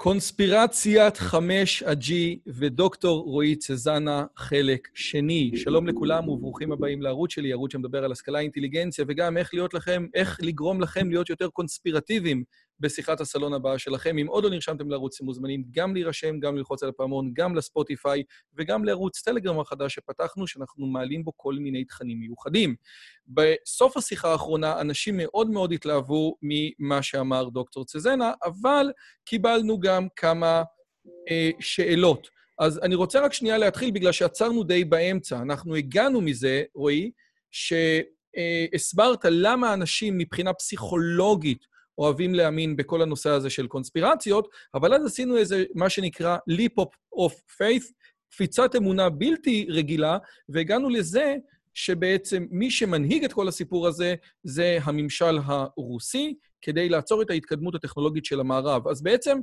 קונספירציית 5G ודוקטור רועי צזנה, חלק שני. שלום לכולם וברוכים הבאים לערוץ שלי, ערוץ שמדבר על השכלה, אינטליגנציה, וגם איך להיות לכם, איך לגרום לכם להיות יותר קונספירטיביים בשיחת הסלון הבאה שלכם. אם עוד לא נרשמתם לערוץ, אתם מוזמנים גם להירשם, גם ללחוץ על הפעמון, גם לספוטיפיי וגם לערוץ טלגרם החדש שפתחנו, שאנחנו מעלים בו כל מיני תכנים מיוחדים. בסוף השיחה האחרונה, אנשים מאוד מאוד התלהבו ממה שאמר דוקטור צזנה, אבל קיבלנו גם כמה אה, שאלות. אז אני רוצה רק שנייה להתחיל, בגלל שעצרנו די באמצע. אנחנו הגענו מזה, רועי, שהסברת למה אנשים מבחינה פסיכולוגית אוהבים להאמין בכל הנושא הזה של קונספירציות, אבל אז עשינו איזה, מה שנקרא leap of faith, קפיצת אמונה בלתי רגילה, והגענו לזה שבעצם מי שמנהיג את כל הסיפור הזה זה הממשל הרוסי, כדי לעצור את ההתקדמות הטכנולוגית של המערב. אז בעצם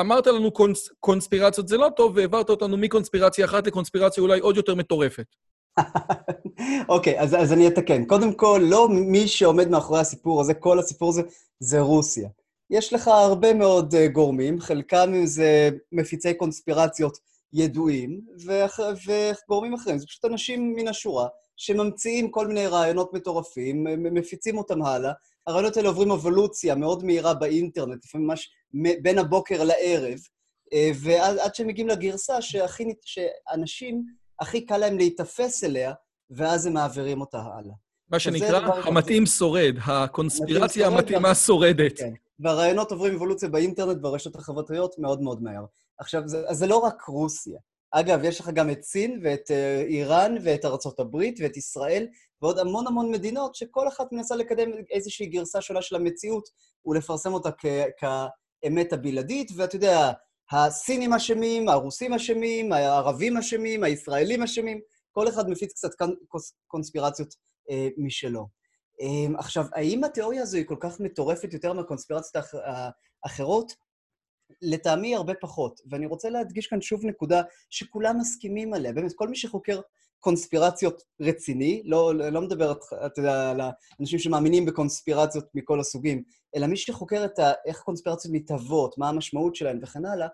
אמרת לנו קונס, קונספירציות זה לא טוב, והעברת אותנו מקונספירציה אחת לקונספירציה אולי עוד יותר מטורפת. אוקיי, אז, אז אני אתקן. קודם כל, לא מי שעומד מאחורי הסיפור הזה, כל הסיפור הזה, זה רוסיה. יש לך הרבה מאוד uh, גורמים, חלקם זה מפיצי קונספירציות ידועים, ואח, וגורמים אחרים. זה פשוט אנשים מן השורה שממציאים כל מיני רעיונות מטורפים, מפיצים אותם הלאה. הרעיונות האלה עוברים אבולוציה מאוד מהירה באינטרנט, לפעמים ממש בין הבוקר לערב, אה, ועד שהם מגיעים לגרסה שהכי, שאנשים, הכי קל להם להיתפס אליה, ואז הם מעבירים אותה הלאה. מה שנקרא, המתאים שורד, הקונספירציה המתאימה שורדת. כן, והרעיונות עוברים אבולוציה באינטרנט, ברשתות החברתיות, מאוד מאוד מהר. עכשיו, זה, אז זה לא רק רוסיה. אגב, יש לך גם את סין ואת אה, איראן ואת ארצות הברית ואת ישראל ועוד המון המון מדינות שכל אחת מנסה לקדם איזושהי גרסה שונה של המציאות ולפרסם אותה כאמת הבלעדית, ואתה יודע, הסינים אשמים, הרוסים אשמים, הערבים אשמים, הישראלים אשמים, כל אחד מפיץ קצת קונספירציות אה, משלו. אה, עכשיו, האם התיאוריה הזו היא כל כך מטורפת יותר מהקונספירציות האחרות? לטעמי הרבה פחות. ואני רוצה להדגיש כאן שוב נקודה שכולם מסכימים עליה. באמת, כל מי שחוקר קונספירציות רציני, לא, לא מדבר, אתה יודע, על האנשים שמאמינים בקונספירציות מכל הסוגים, אלא מי שחוקר את ה, איך קונספירציות מתהוות, מה המשמעות שלהן וכן הלאה,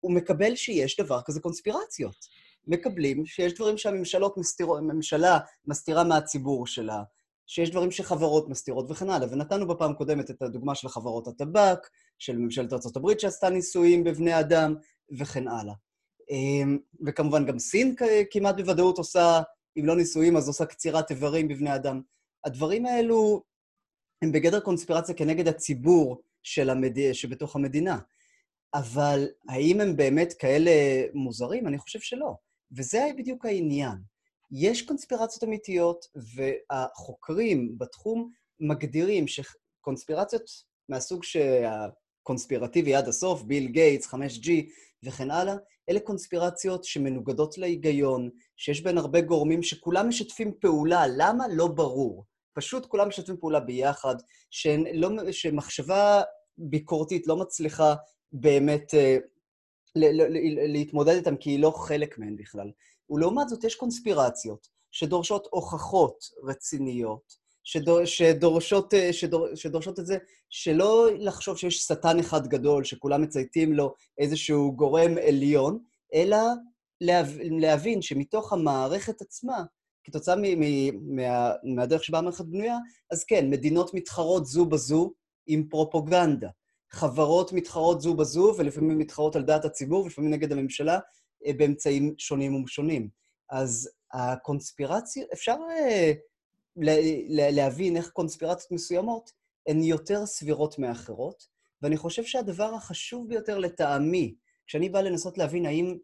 הוא מקבל שיש דבר כזה קונספירציות. מקבלים שיש דברים שהממשלות מסתירות, הממשלה מסתירה מהציבור שלה, שיש דברים שחברות מסתירות וכן הלאה. ונתנו בפעם קודמת את הדוגמה של חברות הטבק, של ממשלת ארה"ב שעשתה ניסויים בבני אדם, וכן הלאה. אמ, וכמובן גם סין כמעט בוודאות עושה, אם לא ניסויים, אז עושה קצירת איברים בבני אדם. הדברים האלו הם בגדר קונספירציה כנגד הציבור של המד... שבתוך המדינה. אבל האם הם באמת כאלה מוזרים? אני חושב שלא. וזה בדיוק העניין. יש קונספירציות אמיתיות, והחוקרים בתחום מגדירים שקונספירציות מהסוג שהקונספירטיבי עד הסוף, ביל גייטס, 5G וכן הלאה, אלה קונספירציות שמנוגדות להיגיון, שיש בהן הרבה גורמים שכולם משתפים פעולה. למה? לא ברור. פשוט כולם משתפים פעולה ביחד, לא, שמחשבה ביקורתית לא מצליחה באמת אה, להתמודד איתן, כי היא לא חלק מהן בכלל. ולעומת זאת יש קונספירציות שדורשות הוכחות רציניות, שדור, שדורשות, אה, שדור, שדורשות את זה, שלא לחשוב שיש שטן אחד גדול, שכולם מצייתים לו איזשהו גורם עליון, אלא להבין שמתוך המערכת עצמה, כתוצאה מ- מ- מה, מהדרך שבה המערכת בנויה, אז כן, מדינות מתחרות זו בזו עם פרופוגנדה. חברות מתחרות זו בזו, ולפעמים מתחרות על דעת הציבור, ולפעמים נגד הממשלה, אה, באמצעים שונים ומשונים. אז הקונספירציה, אפשר אה, להבין איך קונספירציות מסוימות הן יותר סבירות מאחרות, ואני חושב שהדבר החשוב ביותר לטעמי, כשאני בא לנסות להבין האם,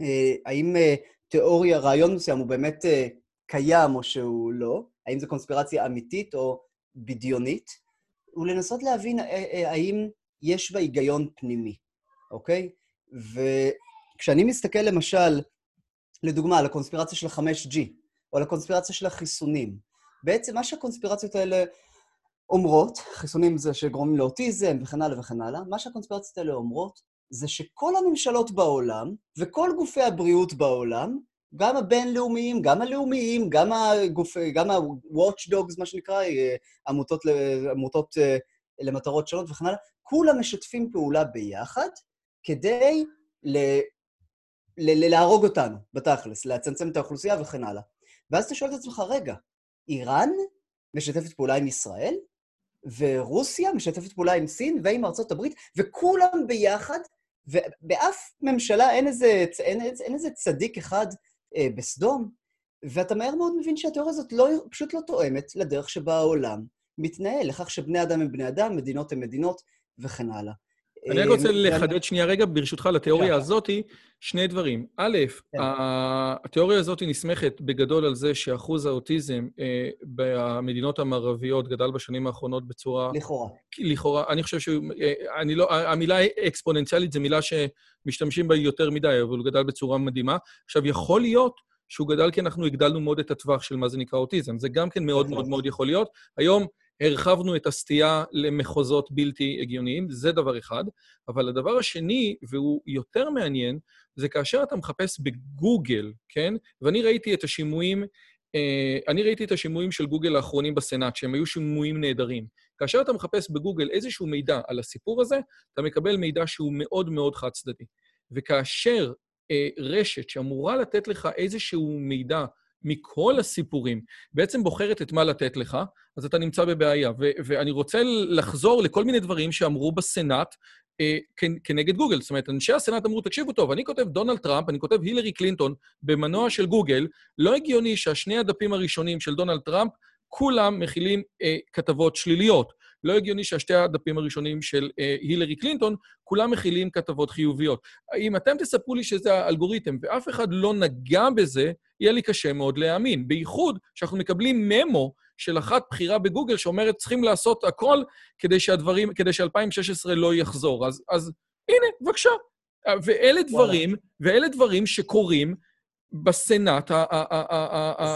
אה, האם אה, תיאוריה, רעיון מסוים הוא באמת אה, קיים או שהוא לא, האם זו קונספירציה אמיתית או בדיונית, הוא לנסות להבין האם יש בה היגיון פנימי, אוקיי? וכשאני מסתכל למשל, לדוגמה, על הקונספירציה של ה-5G, או על הקונספירציה של החיסונים, בעצם מה שהקונספירציות האלה אומרות, חיסונים זה שגורמים לאוטיזם וכן הלאה וכן הלאה, מה שהקונספירציות האלה אומרות זה שכל הממשלות בעולם וכל גופי הבריאות בעולם, גם הבינלאומיים, גם הלאומיים, גם, הגוף, גם ה-watch dogs, מה שנקרא, אה, עמותות, עמותות אה, למטרות שונות וכן הלאה, כולם משתפים פעולה ביחד כדי ל... ל- להרוג אותנו, בתכלס, לצמצם את האוכלוסייה וכן הלאה. ואז אתה שואל את עצמך, רגע, איראן משתפת פעולה עם ישראל? ורוסיה משתפת פעולה עם סין ועם ארצות הברית, וכולם ביחד, ובאף ממשלה אין איזה, אין, אין איזה צדיק אחד אה, בסדום, ואתה מהר מאוד מבין שהתיאוריה הזאת לא, פשוט לא תואמת לדרך שבה העולם מתנהל, לכך שבני אדם הם בני אדם, מדינות הם מדינות, וכן הלאה. אני רק רוצה לחדד שנייה רגע, ברשותך, לתיאוריה הזאת, שני דברים. א', כן. התיאוריה הזאת נסמכת בגדול על זה שאחוז האוטיזם אה, במדינות המערביות גדל בשנים האחרונות בצורה... לכאורה. לכאורה. אני חושב שהוא... אה, אני לא... המילה אקספוננציאלית זו מילה שמשתמשים בה יותר מדי, אבל הוא גדל בצורה מדהימה. עכשיו, יכול להיות שהוא גדל כי אנחנו הגדלנו מאוד את הטווח של מה זה נקרא אוטיזם. זה גם כן מאוד מאוד מאוד יכול להיות. היום... הרחבנו את הסטייה למחוזות בלתי הגיוניים, זה דבר אחד. אבל הדבר השני, והוא יותר מעניין, זה כאשר אתה מחפש בגוגל, כן? ואני ראיתי את השימועים, אה, אני ראיתי את השימועים של גוגל האחרונים בסנאט, שהם היו שימועים נהדרים. כאשר אתה מחפש בגוגל איזשהו מידע על הסיפור הזה, אתה מקבל מידע שהוא מאוד מאוד חד-צדדי. וכאשר אה, רשת שאמורה לתת לך איזשהו מידע מכל הסיפורים, בעצם בוחרת את מה לתת לך, אז אתה נמצא בבעיה. ו- ואני רוצה לחזור לכל מיני דברים שאמרו בסנאט אה, כנגד גוגל. זאת אומרת, אנשי הסנאט אמרו, תקשיבו טוב, אני כותב דונלד טראמפ, אני כותב הילרי קלינטון במנוע של גוגל, לא הגיוני שהשני הדפים הראשונים של דונלד טראמפ, כולם מכילים אה, כתבות שליליות. לא הגיוני שהשתי הדפים הראשונים של אה, הילרי קלינטון, כולם מכילים כתבות חיוביות. אם אתם תספרו לי שזה האלגוריתם ואף אחד לא נגע בזה, יהיה לי קשה מאוד להאמין. בייחוד שאנחנו מקבלים ממו של אחת בכירה בגוגל שאומרת, צריכים לעשות הכל כדי שהדברים, כדי ש-2016 לא יחזור. אז, אז הנה, בבקשה. ואלה דברים, ואלה דברים שקורים בסנאט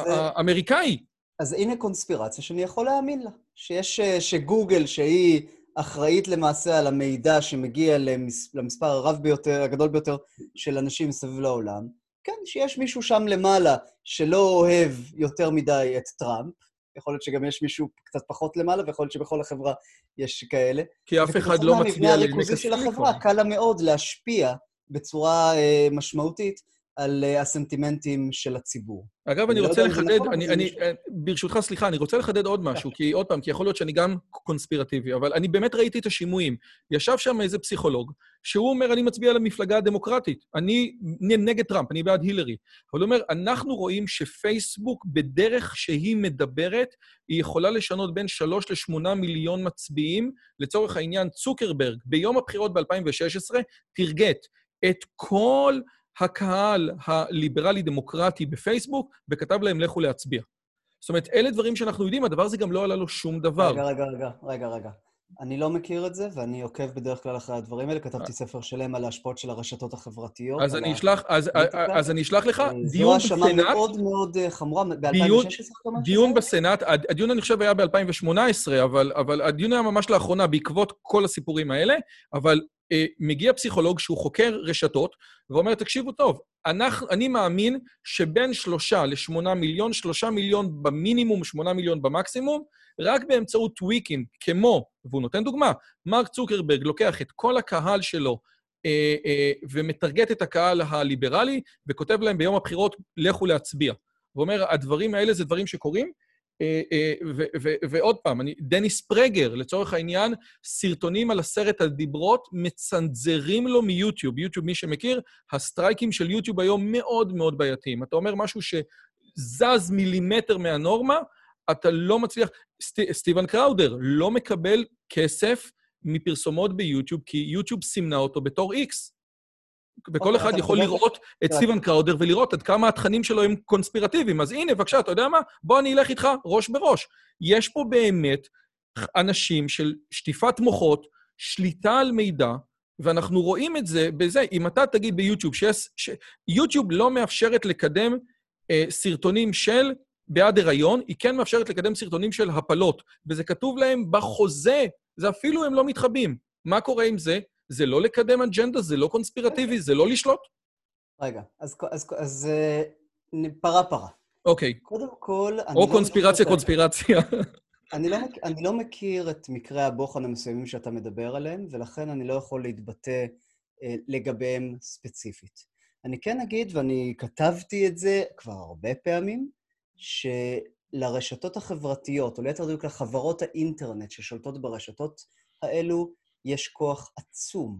האמריקאי. אז הנה קונספירציה שאני יכול להאמין לה. שיש, אה, שגוגל, שהיא אחראית למעשה על המידע שמגיע למס, למספר הרב ביותר, הגדול ביותר של אנשים מסביב לעולם, כן, שיש מישהו שם למעלה שלא אוהב יותר מדי את טראמפ, יכול להיות שגם יש מישהו קצת פחות למעלה, ויכול להיות שבכל החברה יש כאלה. כי אף אחד לא מצביע לעמק הריכוזי של החברה, קל לה מאוד להשפיע בצורה אה, משמעותית על uh, הסנטימנטים של הציבור. אגב, אני, לא רוצה לחדד, נכון, אני, אני, אני, ברשותך, סליחה, אני רוצה לחדד עוד משהו, כי עוד פעם, כי יכול להיות שאני גם קונספירטיבי, אבל אני באמת ראיתי את השימועים. ישב שם איזה פסיכולוג, שהוא אומר, אני מצביע למפלגה הדמוקרטית, אני נגד טראמפ, אני בעד הילרי. אבל הוא אומר, אנחנו רואים שפייסבוק, בדרך שהיא מדברת, היא יכולה לשנות בין 3 ל-8 מיליון מצביעים. לצורך העניין, צוקרברג, ביום הבחירות ב-2016, תרגט את כל... הקהל הליברלי-דמוקרטי בפייסבוק, וכתב להם, לכו להצביע. זאת אומרת, אלה דברים שאנחנו יודעים, הדבר הזה גם לא עלה לו שום דבר. רגע, רגע, רגע, רגע, רגע. אני לא מכיר את זה, ואני עוקב בדרך כלל אחרי הדברים האלה. כתבתי ספר שלם על ההשפעות של הרשתות החברתיות. אז אני אשלח, אז, אז אני אשלח לך דיון בסנאט. זו האשמה מאוד מאוד אה, חמורה, ב-2016 דיון בסנאט, הדיון אני חושב היה ב-2018, אבל, אבל הדיון היה ממש לאחרונה בעקבות כל הסיפורים האלה, אבל אה, מגיע פסיכולוג שהוא חוקר רשתות, ואומר, תקשיבו טוב, אנחנו, אני מאמין שבין שלושה לשמונה מיליון, שלושה מיליון במינימום, שמונה מיליון במקסימום, רק באמצעות tweaking, כמו, והוא נותן דוגמה, מרק צוקרברג לוקח את כל הקהל שלו אה, אה, ומטרגט את הקהל הליברלי, וכותב להם ביום הבחירות, לכו להצביע. הוא אומר, הדברים האלה זה דברים שקורים, ועוד פעם, אני, דניס פרגר, לצורך העניין, סרטונים על עשרת הדיברות מצנזרים לו מיוטיוב. יוטיוב, מי שמכיר, הסטרייקים של יוטיוב היום מאוד מאוד בעייתיים. אתה אומר משהו שזז מילימטר מהנורמה, אתה לא מצליח... סט, סטיבן קראודר לא מקבל כסף מפרסומות ביוטיוב, כי יוטיוב סימנה אותו בתור איקס. וכל אחד אתה יכול לראות את סטיבן קראודר ולראות עד כמה התכנים שלו הם קונספירטיביים. אז הנה, בבקשה, אתה יודע מה? בוא אני אלך איתך ראש בראש. יש פה באמת אנשים של שטיפת מוחות, שליטה על מידע, ואנחנו רואים את זה בזה. אם אתה תגיד ביוטיוב שיש... ש... יוטיוב לא מאפשרת לקדם אה, סרטונים של בעד הריון, היא כן מאפשרת לקדם סרטונים של הפלות, וזה כתוב להם בחוזה, זה אפילו הם לא מתחבאים. מה קורה עם זה? זה לא לקדם אג'נדה, זה לא קונספירטיבי, זה לא לשלוט? רגע, אז, אז, אז אה, נ- פרה פרה. אוקיי. קודם כל, או לא קונספירציה, ה- קונספירציה. אני לא, אני לא מכיר את מקרי הבוחן המסוימים שאתה מדבר עליהם, ולכן אני לא יכול להתבטא אה, לגביהם ספציפית. אני כן אגיד, ואני כתבתי את זה כבר הרבה פעמים, שלרשתות החברתיות, או ליתר דיוק לחברות האינטרנט ששולטות ברשתות האלו, יש כוח עצום.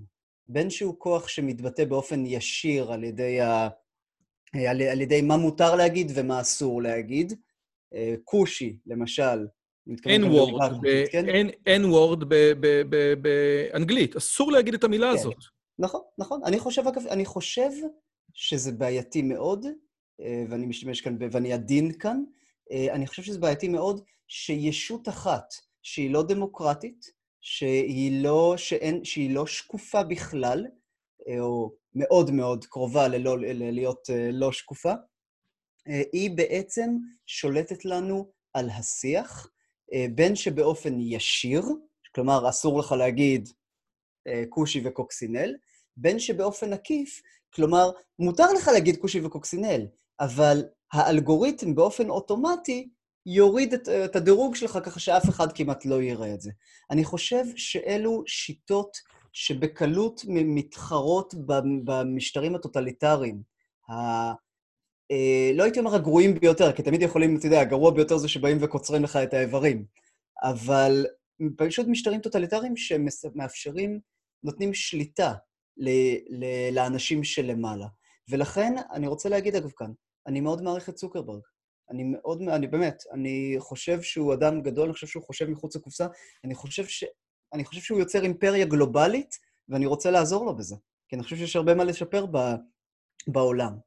בין שהוא כוח שמתבטא באופן ישיר על ידי, ה... על, על ידי מה מותר להגיד ומה אסור להגיד. אה, כושי, למשל, אין וורד, כן? באנגלית. אסור להגיד את המילה כן. הזאת. נכון, נכון. אני חושב, אני חושב שזה בעייתי מאוד, אה, ואני משתמש כאן, ואני עדין כאן, אה, אני חושב שזה בעייתי מאוד שישות אחת, שהיא לא דמוקרטית, שהיא לא, שאין, שהיא לא שקופה בכלל, אה, או מאוד מאוד קרובה ללא, להיות אה, לא שקופה, אה, היא בעצם שולטת לנו על השיח, בין שבאופן ישיר, כלומר, אסור לך להגיד כושי וקוקסינל, בין שבאופן עקיף, כלומר, מותר לך להגיד כושי וקוקסינל, אבל האלגוריתם באופן אוטומטי יוריד את, את הדירוג שלך ככה שאף אחד כמעט לא יראה את זה. אני חושב שאלו שיטות שבקלות מתחרות במשטרים הטוטליטריים. ה... אה, לא הייתי אומר הגרועים ביותר, כי תמיד יכולים, אתה יודע, הגרוע ביותר זה שבאים וקוצרים לך את האיברים. אבל פשוט משטרים טוטליטריים שמאפשרים, נותנים שליטה ל- ל- לאנשים שלמעלה. ולכן, אני רוצה להגיד, אגב, כאן, אני מאוד מעריך את צוקרברג. אני מאוד, אני באמת, אני חושב שהוא אדם גדול, אני חושב שהוא חושב מחוץ לקופסה, אני חושב, ש, אני חושב שהוא יוצר אימפריה גלובלית, ואני רוצה לעזור לו בזה. כי אני חושב שיש הרבה מה לשפר ב, בעולם.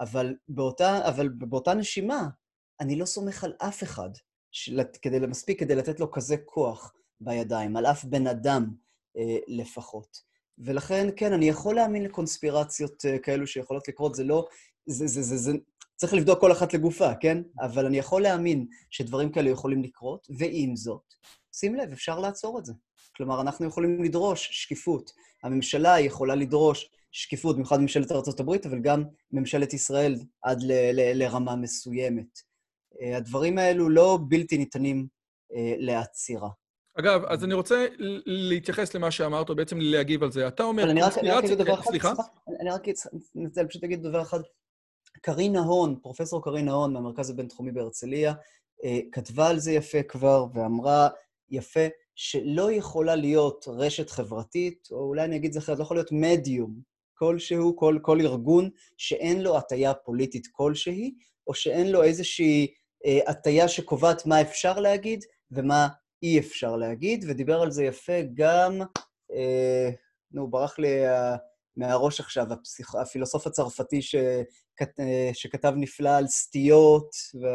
אבל באותה, אבל באותה נשימה, אני לא סומך על אף אחד של, כדי, מספיק כדי לתת לו כזה כוח בידיים, על אף בן אדם אה, לפחות. ולכן, כן, אני יכול להאמין לקונספירציות אה, כאלו שיכולות לקרות, זה לא... זה, זה, זה, זה, צריך לבדוק כל אחת לגופה, כן? אבל אני יכול להאמין שדברים כאלה יכולים לקרות, ועם זאת, שים לב, אפשר לעצור את זה. כלומר, אנחנו יכולים לדרוש שקיפות. הממשלה יכולה לדרוש שקיפות, במיוחד ממשלת ארה"ב, אבל גם ממשלת ישראל עד ל- ל- לרמה מסוימת. אה, הדברים האלו לא בלתי ניתנים אה, לעצירה. אגב, אז אני רוצה להתייחס למה שאמרת, או בעצם להגיב על זה. אתה אומר, אבל אני רק אגיד דבר אחד, סליחה? אני רק אנצל, פשוט אגיד דבר אחד. קרינה הון, פרופסור קרינה הון מהמרכז הבינתחומי בהרצליה, אה, כתבה על זה יפה כבר, ואמרה יפה, שלא יכולה להיות רשת חברתית, או אולי אני אגיד את זה אחרת, לא יכול להיות מדיום כלשהו, כל, כל ארגון, שאין לו הטיה פוליטית כלשהי, או שאין לו איזושהי אה, הטיה שקובעת מה אפשר להגיד ומה אי אפשר להגיד, ודיבר על זה יפה גם, אה, נו, ברח לי ה- מהראש עכשיו, הפסיכ... הפילוסוף הצרפתי שכת... שכתב נפלא על סטיות, ו...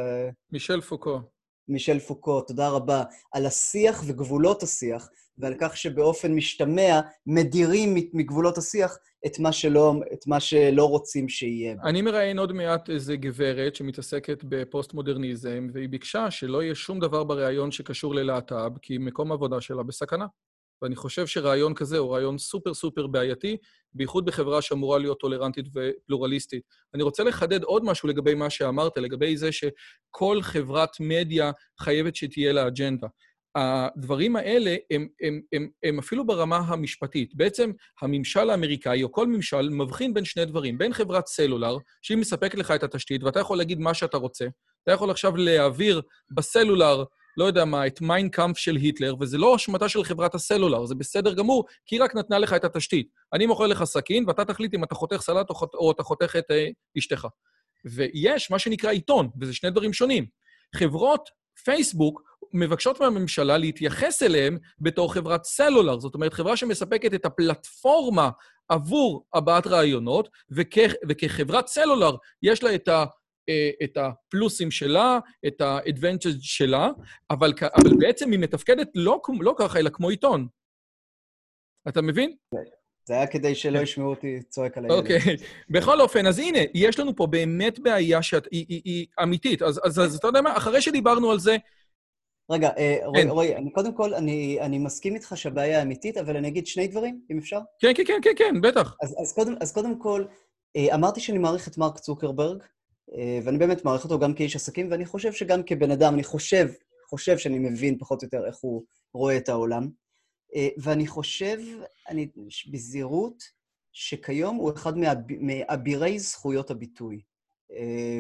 מישל פוקו. מישל פוקו, תודה רבה, על השיח וגבולות השיח, ועל כך שבאופן משתמע מדירים מגבולות השיח את מה שלא, את מה שלא רוצים שיהיה. אני מראיין עוד מעט איזה גברת שמתעסקת בפוסט-מודרניזם, והיא ביקשה שלא יהיה שום דבר בריאיון שקשור ללהט"ב, כי מקום העבודה שלה בסכנה. ואני חושב שרעיון כזה הוא רעיון סופר סופר בעייתי, בייחוד בחברה שאמורה להיות טולרנטית ופלורליסטית. אני רוצה לחדד עוד משהו לגבי מה שאמרת, לגבי זה שכל חברת מדיה חייבת שתהיה לה אג'נדה. הדברים האלה הם, הם, הם, הם אפילו ברמה המשפטית. בעצם הממשל האמריקאי, או כל ממשל, מבחין בין שני דברים. בין חברת סלולר, שהיא מספקת לך את התשתית, ואתה יכול להגיד מה שאתה רוצה. אתה יכול עכשיו להעביר בסלולר, לא יודע מה, את מיינקאמפ של היטלר, וזה לא אשמתה של חברת הסלולר, זה בסדר גמור, כי היא רק נתנה לך את התשתית. אני מוכר לך סכין, ואתה תחליט אם אתה חותך סלט או, חות, או אתה חותך את אה, אשתך. ויש מה שנקרא עיתון, וזה שני דברים שונים. חברות פייסבוק מבקשות מהממשלה להתייחס אליהם בתור חברת סלולר. זאת אומרת, חברה שמספקת את הפלטפורמה עבור הבעת רעיונות, וכ, וכחברת סלולר יש לה את, ה, את הפלוסים שלה, את ה-advantage שלה, אבל, אבל בעצם היא מתפקדת לא, לא ככה, אלא כמו עיתון. אתה מבין? זה היה כדי שלא. ישמעו אותי צועק על הילד. אוקיי. בכל אופן, אז הנה, יש לנו פה באמת בעיה שהיא היא, היא אמיתית. אז, אז, אז אתה יודע מה, אחרי שדיברנו על זה... רגע, אה, רועי, כן. רועי, אני קודם כל, אני, אני מסכים איתך שהבעיה אמיתית, אבל אני אגיד שני דברים, אם אפשר? כן, כן, כן, כן, כן, בטח. אז, אז, קודם, אז קודם כל, אה, אמרתי שאני מעריך את מרק צוקרברג, אה, ואני באמת מעריך אותו גם כאיש עסקים, ואני חושב שגם כבן אדם, אני חושב, חושב שאני מבין פחות או יותר איך הוא רואה את העולם. אה, ואני חושב, אני, בזהירות, שכיום הוא אחד מאבירי זכויות הביטוי אה,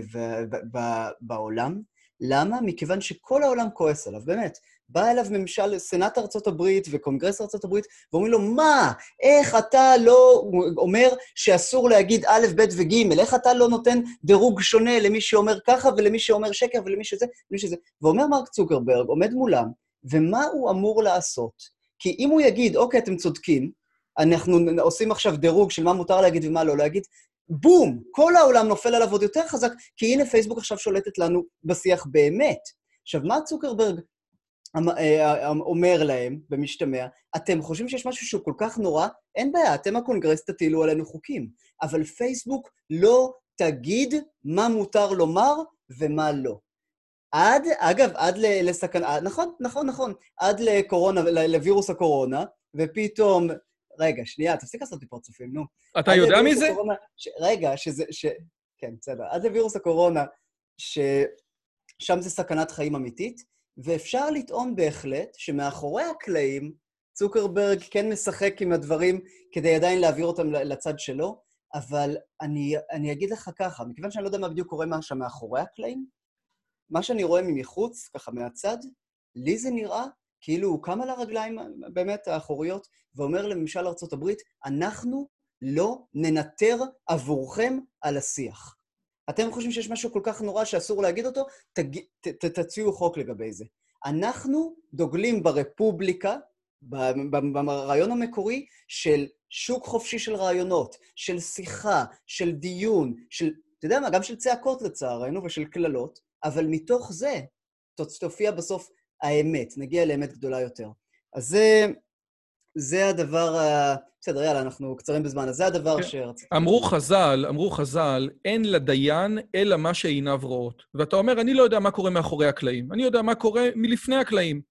בעולם. למה? מכיוון שכל העולם כועס עליו, באמת. בא אליו ממשל, סנאט ארצות הברית וקונגרס ארצות הברית, ואומרים לו, מה? איך אתה לא אומר שאסור להגיד א', ב' וג'? איך אתה לא נותן דירוג שונה למי שאומר ככה ולמי שאומר שקר ולמי שזה, ולמי שזה? ואומר מרק צוקרברג, עומד מולם, ומה הוא אמור לעשות? כי אם הוא יגיד, אוקיי, אתם צודקים, אנחנו עושים עכשיו דירוג של מה מותר להגיד ומה לא להגיד, בום! כל העולם נופל עליו עוד יותר חזק, כי הנה פייסבוק עכשיו שולטת לנו בשיח באמת. עכשיו, מה צוקרברג אומר להם, במשתמע, אתם חושבים שיש משהו שהוא כל כך נורא? אין בעיה, אתם הקונגרס תטילו עלינו חוקים. אבל פייסבוק לא תגיד מה מותר לומר ומה לא. עד, אגב, עד לסכנה, נכון, נכון, נכון, עד לקורונה, לווירוס הקורונה, ופתאום, רגע, שנייה, תפסיק לעשות לי פרצופים, נו. אתה יודע מי זה? הקורונה, ש, רגע, שזה, ש... כן, בסדר. עד לווירוס הקורונה, ששם זה סכנת חיים אמיתית, ואפשר לטעון בהחלט שמאחורי הקלעים, צוקרברג כן משחק עם הדברים כדי עדיין להעביר אותם לצד שלו, אבל אני, אני אגיד לך ככה, מכיוון שאני לא יודע מה בדיוק קורה שם מאחורי הקלעים, מה שאני רואה מבחוץ, ככה מהצד, לי זה נראה כאילו הוא קם על הרגליים באמת האחוריות ואומר לממשל ארה"ב, אנחנו לא ננטר עבורכם על השיח. אתם חושבים שיש משהו כל כך נורא שאסור להגיד אותו? תג... ת, ת, תציעו חוק לגבי זה. אנחנו דוגלים ברפובליקה, ברעיון המקורי של שוק חופשי של רעיונות, של שיחה, של דיון, של, אתה יודע מה, גם של צעקות לצערנו ושל קללות, אבל מתוך זה תופיע בסוף האמת, נגיע לאמת גדולה יותר. אז זה, זה הדבר ה... בסדר, יאללה, אנחנו קצרים בזמן, אז זה הדבר כן. שרציתי... אמרו חז"ל, אמרו חז"ל, אין לדיין אלא מה שעיניו רואות. ואתה אומר, אני לא יודע מה קורה מאחורי הקלעים, אני יודע מה קורה מלפני הקלעים.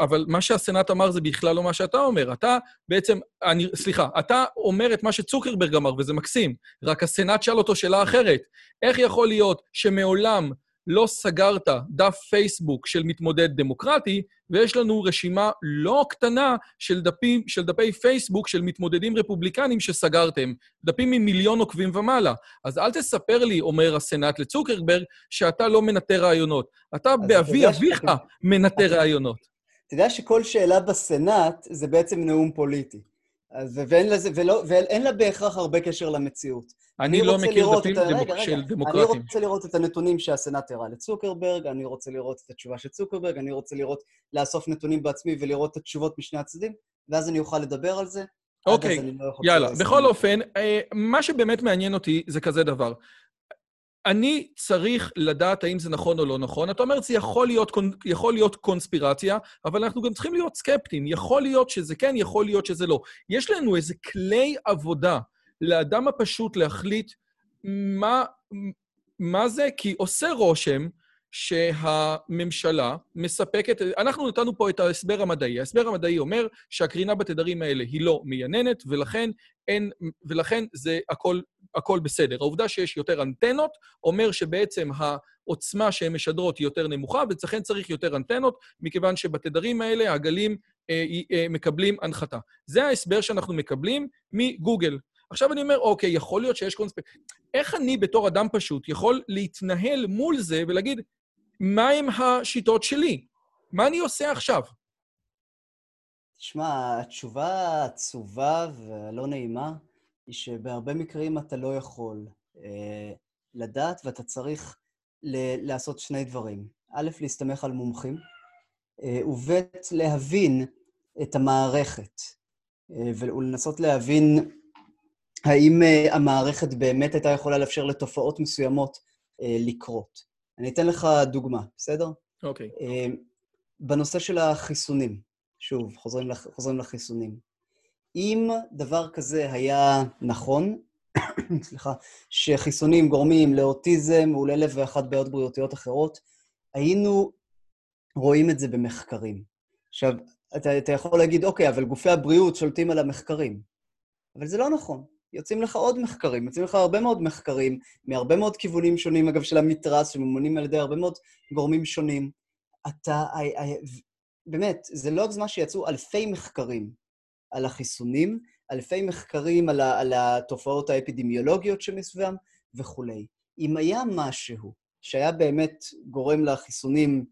אבל מה שהסנאט אמר זה בכלל לא מה שאתה אומר. אתה בעצם, אני, סליחה, אתה אומר את מה שצוקרברג אמר, וזה מקסים, רק הסנאט שאל אותו שאלה אחרת. איך יכול להיות שמעולם לא סגרת דף פייסבוק של מתמודד דמוקרטי, ויש לנו רשימה לא קטנה של, דפים, של דפי פייסבוק של מתמודדים רפובליקנים שסגרתם, דפים עם מיליון עוקבים ומעלה. אז אל תספר לי, אומר הסנאט לצוקרברג, שאתה לא מנטר רעיונות. אתה באבי אביך מנטר רעיונות. אתה יודע שכל שאלה בסנאט זה בעצם נאום פוליטי. אז, ואין, לזה, ולא, ואין לה בהכרח הרבה קשר למציאות. אני, אני לא מכיר דפים דמוק, רגע, של רגע, דמוקרטים. אני רוצה לראות את הנתונים שהסנאט הראה לצוקרברג, אני רוצה לראות את התשובה של צוקרברג, אני רוצה לראות, לאסוף נתונים בעצמי ולראות את התשובות משני הצדדים, ואז אני אוכל לדבר על זה. אוקיי, לא יאללה. בכל אופן, אה, מה שבאמת מעניין אותי זה כזה דבר. אני צריך לדעת האם זה נכון או לא נכון. אתה אומר, זה יכול להיות, יכול להיות קונספירציה, אבל אנחנו גם צריכים להיות סקפטיים. יכול להיות שזה כן, יכול להיות שזה לא. יש לנו איזה כלי עבודה לאדם הפשוט להחליט מה, מה זה, כי עושה רושם שהממשלה מספקת... אנחנו נתנו פה את ההסבר המדעי. ההסבר המדעי אומר שהקרינה בתדרים האלה היא לא מייננת, ולכן, אין, ולכן זה הכל, הכל בסדר. העובדה שיש יותר אנטנות אומר שבעצם העוצמה שהן משדרות היא יותר נמוכה, ולכן צריך יותר אנטנות, מכיוון שבתדרים האלה הגלים אה, אה, מקבלים הנחתה. זה ההסבר שאנחנו מקבלים מגוגל. עכשיו אני אומר, אוקיי, יכול להיות שיש קונספט... איך אני בתור אדם פשוט יכול להתנהל מול זה ולהגיד, מהם השיטות שלי? מה אני עושה עכשיו? תשמע, התשובה העצובה והלא נעימה היא שבהרבה מקרים אתה לא יכול אה, לדעת ואתה צריך ל- לעשות שני דברים. א', להסתמך על מומחים, אה, וב', להבין את המערכת, אה, ולנסות להבין האם uh, המערכת באמת הייתה יכולה לאפשר לתופעות מסוימות uh, לקרות? אני אתן לך דוגמה, בסדר? אוקיי. Okay. Uh, בנושא של החיסונים, שוב, חוזרים, לח, חוזרים לחיסונים. אם דבר כזה היה נכון, סליחה, שחיסונים גורמים לאוטיזם ולאלף ואחת בעיות בריאותיות אחרות, היינו רואים את זה במחקרים. עכשיו, אתה, אתה יכול להגיד, אוקיי, אבל גופי הבריאות שולטים על המחקרים. אבל זה לא נכון. יוצאים לך עוד מחקרים, יוצאים לך הרבה מאוד מחקרים, מהרבה מאוד כיוונים שונים, אגב, של המתרס, שממונים על ידי הרבה מאוד גורמים שונים. אתה, באמת, זה לא הגזמה שיצאו אלפי מחקרים על החיסונים, אלפי מחקרים על, ה, על התופעות האפידמיולוגיות שמסביבם וכולי. אם היה משהו שהיה באמת גורם לחיסונים,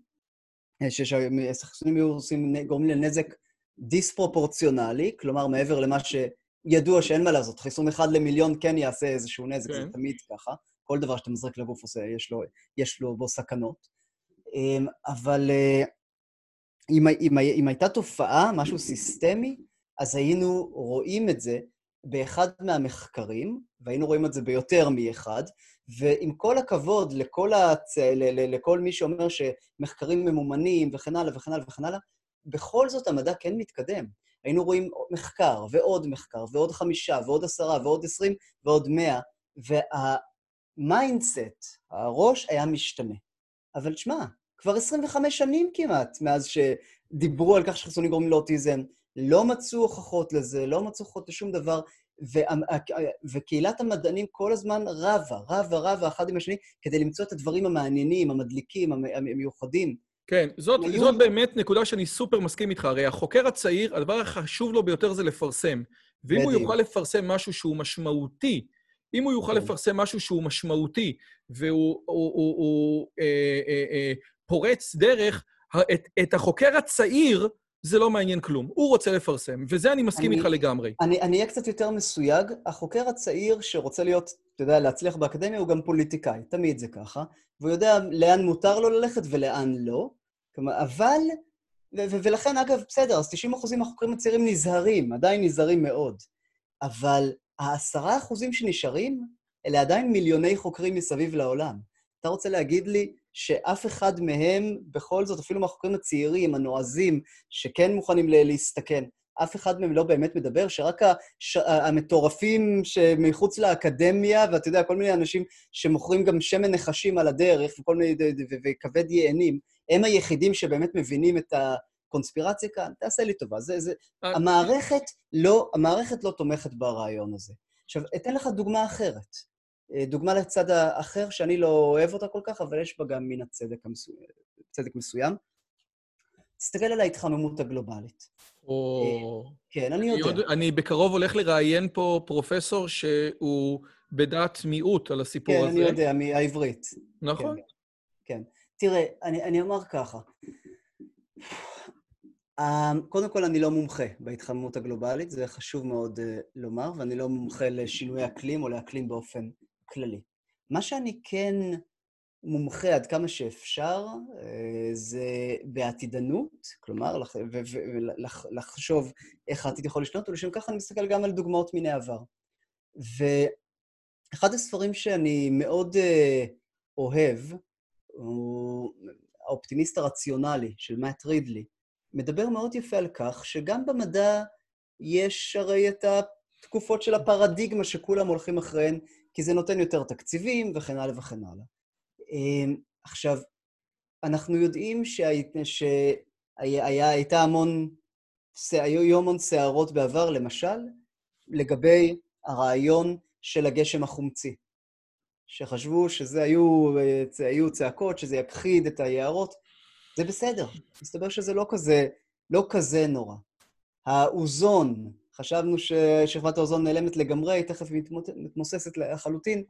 אה, שהחיסונים היו עושים, גורמים לנזק דיספרופורציונלי, כלומר מעבר למה שידוע שאין מה לעשות, חיסון אחד למיליון כן יעשה איזשהו נזק, כן. זה תמיד ככה. כל דבר שאתה מזרק לגוף עושה, יש לו, יש לו בו סכנות. אמ, אבל אה, אם, אם, אם הייתה תופעה, משהו סיסטמי, אז היינו רואים את זה באחד מהמחקרים, והיינו רואים את זה ביותר מאחד, ועם כל הכבוד לכל, הצ... לכל מי שאומר שמחקרים ממומנים וכן הלאה וכן הלאה וכן הלאה, בכל זאת המדע כן מתקדם. היינו רואים מחקר ועוד מחקר ועוד חמישה ועוד עשרה ועוד עשרים ועוד מאה, וה mindset, הראש, היה משתנה. אבל שמע, כבר 25 שנים כמעט מאז שדיברו על כך שחיסונים גורמים לאוטיזם, לא מצאו הוכחות לזה, לא מצאו הוכחות לשום דבר, וקהילת המדענים כל הזמן רבה, רבה, רבה אחד עם השני, כדי למצוא את הדברים המעניינים, המדליקים, המיוחדים. כן, זאת, היו... זאת באמת נקודה שאני סופר מסכים איתך. הרי החוקר הצעיר, הדבר החשוב לו ביותר זה לפרסם. ואם בדיוק. הוא יוכל לפרסם משהו שהוא משמעותי, אם הוא יוכל כן. לפרסם משהו שהוא משמעותי, והוא הוא, הוא, הוא, אה, אה, אה, פורץ דרך, את, את החוקר הצעיר זה לא מעניין כלום. הוא רוצה לפרסם, וזה אני מסכים איתך לגמרי. אני אהיה קצת יותר מסויג. החוקר הצעיר שרוצה להיות, אתה יודע, להצליח באקדמיה, הוא גם פוליטיקאי, תמיד זה ככה, והוא יודע לאן מותר לו ללכת ולאן לא. כלומר, אבל, ולכן, אגב, בסדר, אז 90 אחוזים מהחוקרים הצעירים נזהרים, עדיין נזהרים מאוד. אבל העשרה אחוזים שנשארים, אלה עדיין מיליוני חוקרים מסביב לעולם. אתה רוצה להגיד לי שאף אחד מהם, בכל זאת, אפילו מהחוקרים הצעירים, הנועזים, שכן מוכנים להסתכן, אף אחד מהם לא באמת מדבר, שרק הש... המטורפים שמחוץ לאקדמיה, ואתה יודע, כל מיני אנשים שמוכרים גם שמן נחשים על הדרך, וכל מיני, וכבד יענים, הם היחידים שבאמת מבינים את הקונספירציה כאן. תעשה לי טובה. זה, זה... אה, המערכת לא, המערכת לא תומכת ברעיון הזה. עכשיו, אתן לך דוגמה אחרת. אה, דוגמה לצד האחר, שאני לא אוהב אותה כל כך, אבל יש בה גם מן הצדק המסו... צדק מסוים. תסתכל על ההתחממות הגלובלית. או... אה, כן, אני יודע. אני, אני בקרוב הולך לראיין פה פרופסור שהוא בדעת מיעוט על הסיפור כן, הזה. כן, אני יודע, מהעברית. נכון. כן. כן. תראה, אני, אני אומר ככה. אמ, קודם כל, אני לא מומחה בהתחממות הגלובלית, זה חשוב מאוד לומר, ואני לא מומחה לשינוי אקלים או לאקלים באופן כללי. מה שאני כן מומחה עד כמה שאפשר, אה, זה בעתידנות, כלומר, לחשוב איך העתיד יכול לשנות, ולשם כך אני מסתכל גם על דוגמאות מן העבר. ואחד הספרים שאני מאוד אה, אוהב, הוא האופטימיסט הרציונלי של מאט רידלי, מדבר מאוד יפה על כך שגם במדע יש הרי את התקופות של הפרדיגמה שכולם הולכים אחריהן כי זה נותן יותר תקציבים וכן הלאה וכן הלאה. אמ, עכשיו, אנחנו יודעים שהייתה המון, היו המון סערות בעבר, למשל, לגבי הרעיון של הגשם החומצי, שחשבו שזה היו, היו צעקות, שזה יכחיד את היערות. זה בסדר, מסתבר שזה לא כזה, לא כזה נורא. האוזון, חשבנו ששכבת האוזון נעלמת לגמרי, תכף היא מתמוססת לחלוטין.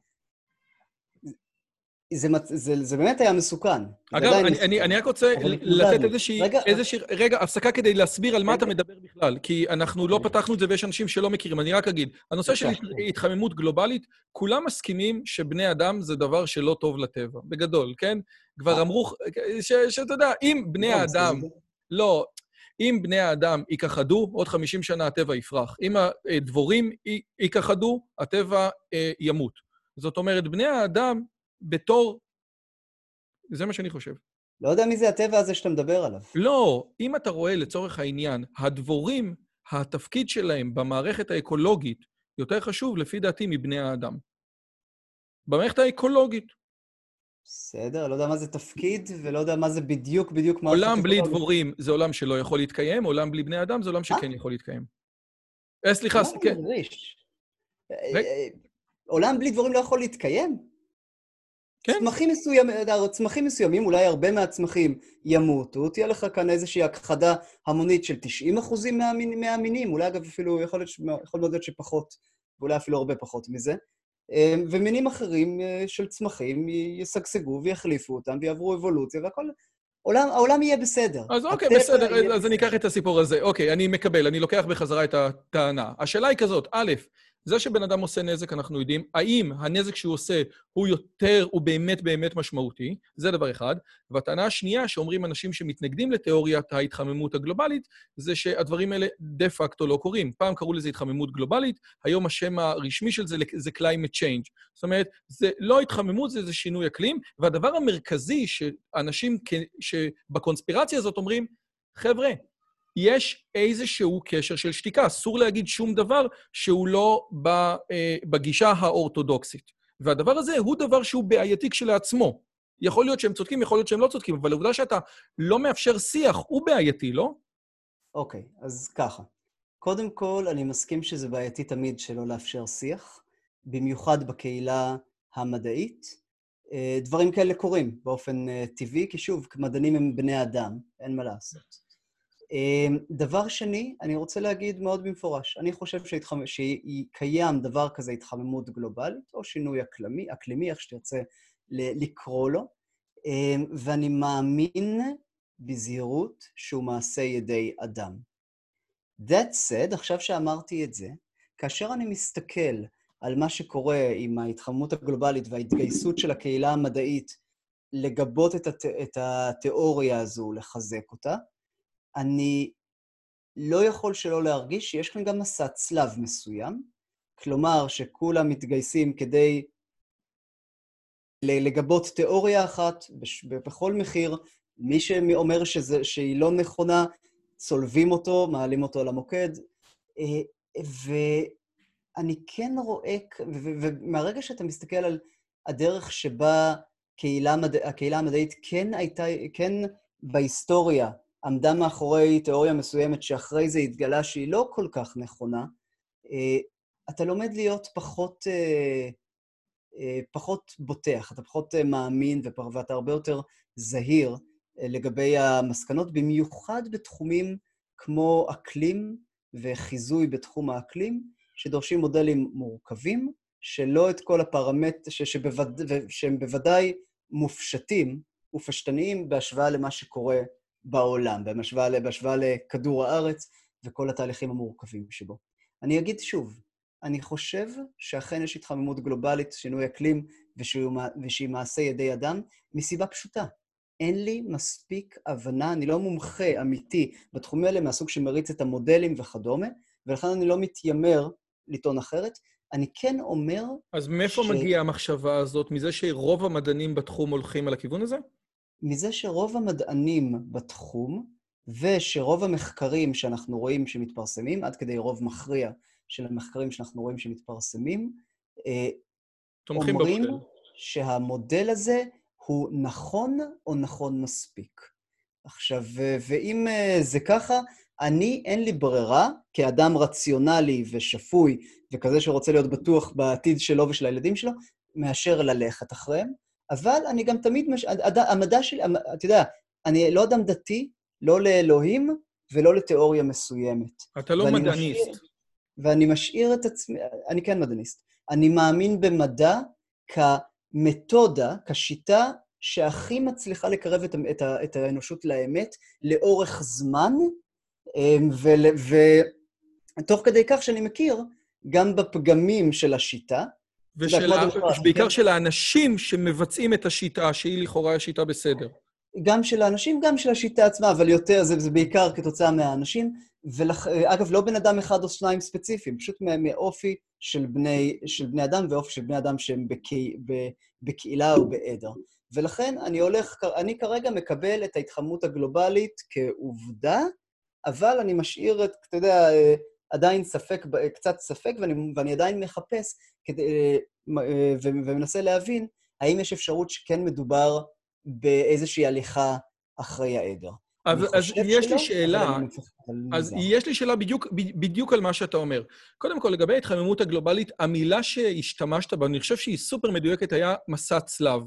זה, זה, זה באמת היה מסוכן. אגב, אני, מסוכן. אני, אני רק רוצה לתת איזושהי, רגע, איזושהי... רגע, הפסקה כדי להסביר על מה אתה מדבר בכלל, כי אנחנו לא פתחנו את זה ויש אנשים שלא מכירים. אני רק אגיד, הנושא של התחממות גלובלית, כולם מסכימים שבני אדם זה דבר שלא טוב לטבע, בגדול, כן? כבר אה. אמרו, שאתה יודע, אם בני האדם... לא, אם בני האדם ייכחדו, עוד 50 שנה הטבע יפרח. אם הדבורים ייכחדו, הטבע אה, ימות. זאת אומרת, בני האדם בתור... זה מה שאני חושב. לא יודע מי זה הטבע הזה שאתה מדבר עליו. לא, אם אתה רואה לצורך העניין, הדבורים, התפקיד שלהם במערכת האקולוגית יותר חשוב, לפי דעתי, מבני האדם. במערכת האקולוגית. בסדר, לא יודע מה זה תפקיד, ולא יודע מה זה בדיוק בדיוק מה... עולם בלי דבורים זה עולם שלא יכול להתקיים, עולם בלי בני אדם זה עולם שכן יכול להתקיים. אה, סליחה, כן. עולם בלי דבורים לא יכול להתקיים? כן. צמחים מסוימים, צמחים מסוימים, אולי הרבה מהצמחים ימותו, תהיה לך כאן איזושהי הכחדה המונית של 90 אחוזים מהמינים, אולי אגב אפילו יכול, להיות, יכול להיות שפחות, ואולי אפילו הרבה פחות מזה. אמ, ומינים אחרים אה, של צמחים ישגשגו ויחליפו אותם ויעברו אבולוציה והכל... העולם, העולם יהיה בסדר. אז אוקיי, בסדר, יהיה... אז אני אקח את הסיפור הזה. אוקיי, אני מקבל, אני לוקח בחזרה את הטענה. השאלה היא כזאת, א', זה שבן אדם עושה נזק, אנחנו יודעים. האם הנזק שהוא עושה הוא יותר, הוא באמת באמת משמעותי? זה דבר אחד. והטענה השנייה שאומרים אנשים שמתנגדים לתיאוריית ההתחממות הגלובלית, זה שהדברים האלה דה פקטו לא קורים. פעם קראו לזה התחממות גלובלית, היום השם הרשמי של זה זה climate change. זאת אומרת, זה לא התחממות, זה, זה שינוי אקלים. והדבר המרכזי שאנשים שבקונספירציה הזאת אומרים, חבר'ה, יש איזשהו קשר של שתיקה. אסור להגיד שום דבר שהוא לא אה, בגישה האורתודוקסית. והדבר הזה הוא דבר שהוא בעייתי כשלעצמו. יכול להיות שהם צודקים, יכול להיות שהם לא צודקים, אבל העובדה שאתה לא מאפשר שיח הוא בעייתי, לא? אוקיי, okay, אז ככה. קודם כל, אני מסכים שזה בעייתי תמיד שלא לאפשר שיח, במיוחד בקהילה המדעית. אה, דברים כאלה קורים באופן אה, טבעי, כי שוב, מדענים הם בני אדם, אין מה לעשות. אמ, דבר שני, אני רוצה להגיד מאוד במפורש, אני חושב שהתחמ... שקיים דבר כזה התחממות גלובלית, או שינוי אקלימי, אקלימי, איך שתרצה לקרוא לו, אמ, ואני מאמין בזהירות שהוא מעשה ידי אדם. That said, עכשיו שאמרתי את זה, כאשר אני מסתכל על מה שקורה עם ההתחממות הגלובלית וההתגייסות של הקהילה המדעית לגבות את, הת... את התיאוריה הזו, לחזק אותה, אני לא יכול שלא להרגיש שיש כאן גם מסע צלב מסוים, כלומר שכולם מתגייסים כדי לגבות תיאוריה אחת בכל מחיר, מי שאומר שזה, שהיא לא נכונה, צולבים אותו, מעלים אותו למוקד, אה, ואני כן רואה, ומהרגע שאתה מסתכל על הדרך שבה הקהילה, הקהילה המדעית כן הייתה, כן בהיסטוריה עמדה מאחורי תיאוריה מסוימת שאחרי זה התגלה שהיא לא כל כך נכונה, אה, אתה לומד להיות פחות, אה, אה, פחות בוטח, אתה פחות מאמין ואתה הרבה יותר זהיר לגבי המסקנות, במיוחד בתחומים כמו אקלים וחיזוי בתחום האקלים, שדורשים מודלים מורכבים, שלא את כל הפרמט... ש... שבווד... שהם בוודאי מופשטים ופשטניים בהשוואה למה שקורה בעולם, בהשוואה, בהשוואה לכדור הארץ וכל התהליכים המורכבים שבו. אני אגיד שוב, אני חושב שאכן יש התחממות גלובלית, שינוי אקלים, ושהיא מעשה ידי אדם, מסיבה פשוטה. אין לי מספיק הבנה, אני לא מומחה אמיתי בתחומים האלה מהסוג שמריץ את המודלים וכדומה, ולכן אני לא מתיימר לטעון אחרת. אני כן אומר... אז מאיפה ש... מגיעה המחשבה הזאת? מזה שרוב המדענים בתחום הולכים על הכיוון הזה? מזה שרוב המדענים בתחום, ושרוב המחקרים שאנחנו רואים שמתפרסמים, עד כדי רוב מכריע של המחקרים שאנחנו רואים שמתפרסמים, אה, אומרים במודל. שהמודל הזה הוא נכון או נכון מספיק. עכשיו, ואם אה, זה ככה, אני, אין לי ברירה, כאדם רציונלי ושפוי, וכזה שרוצה להיות בטוח בעתיד שלו ושל הילדים שלו, מאשר ללכת אחריהם. אבל אני גם תמיד, מש... המדע שלי, אתה יודע, אני לא אדם דתי, לא לאלוהים ולא לתיאוריה מסוימת. אתה לא מדעניסט. משאיר, ואני משאיר את עצמי, אני כן מדעניסט. אני מאמין במדע כמתודה, כשיטה שהכי מצליחה לקרב את, את, את האנושות לאמת לאורך זמן, אמ, ותוך כדי כך שאני מכיר, גם בפגמים של השיטה, ובעיקר של האנשים שמבצעים את השיטה, שהיא לכאורה השיטה בסדר. גם של האנשים, גם של השיטה עצמה, אבל יותר, זה, זה בעיקר כתוצאה מהאנשים. ואגב, לא בן אדם אחד או שניים ספציפיים, פשוט מאופי של בני, של בני אדם ואופי של בני אדם שהם בקה, בקהילה או בעדר. ולכן אני הולך, אני כרגע מקבל את ההתחממות הגלובלית כעובדה, אבל אני משאיר את, אתה יודע, עדיין ספק, קצת ספק, ואני, ואני עדיין מחפש כדי, ומנסה להבין האם יש אפשרות שכן מדובר באיזושהי הליכה אחרי העדר. אז, אז יש לי שאלה, אז יש לי שאלה בדיוק, בדיוק על מה שאתה אומר. קודם כל, לגבי ההתחממות הגלובלית, המילה שהשתמשת בה, אני חושב שהיא סופר מדויקת, היה מסע צלב.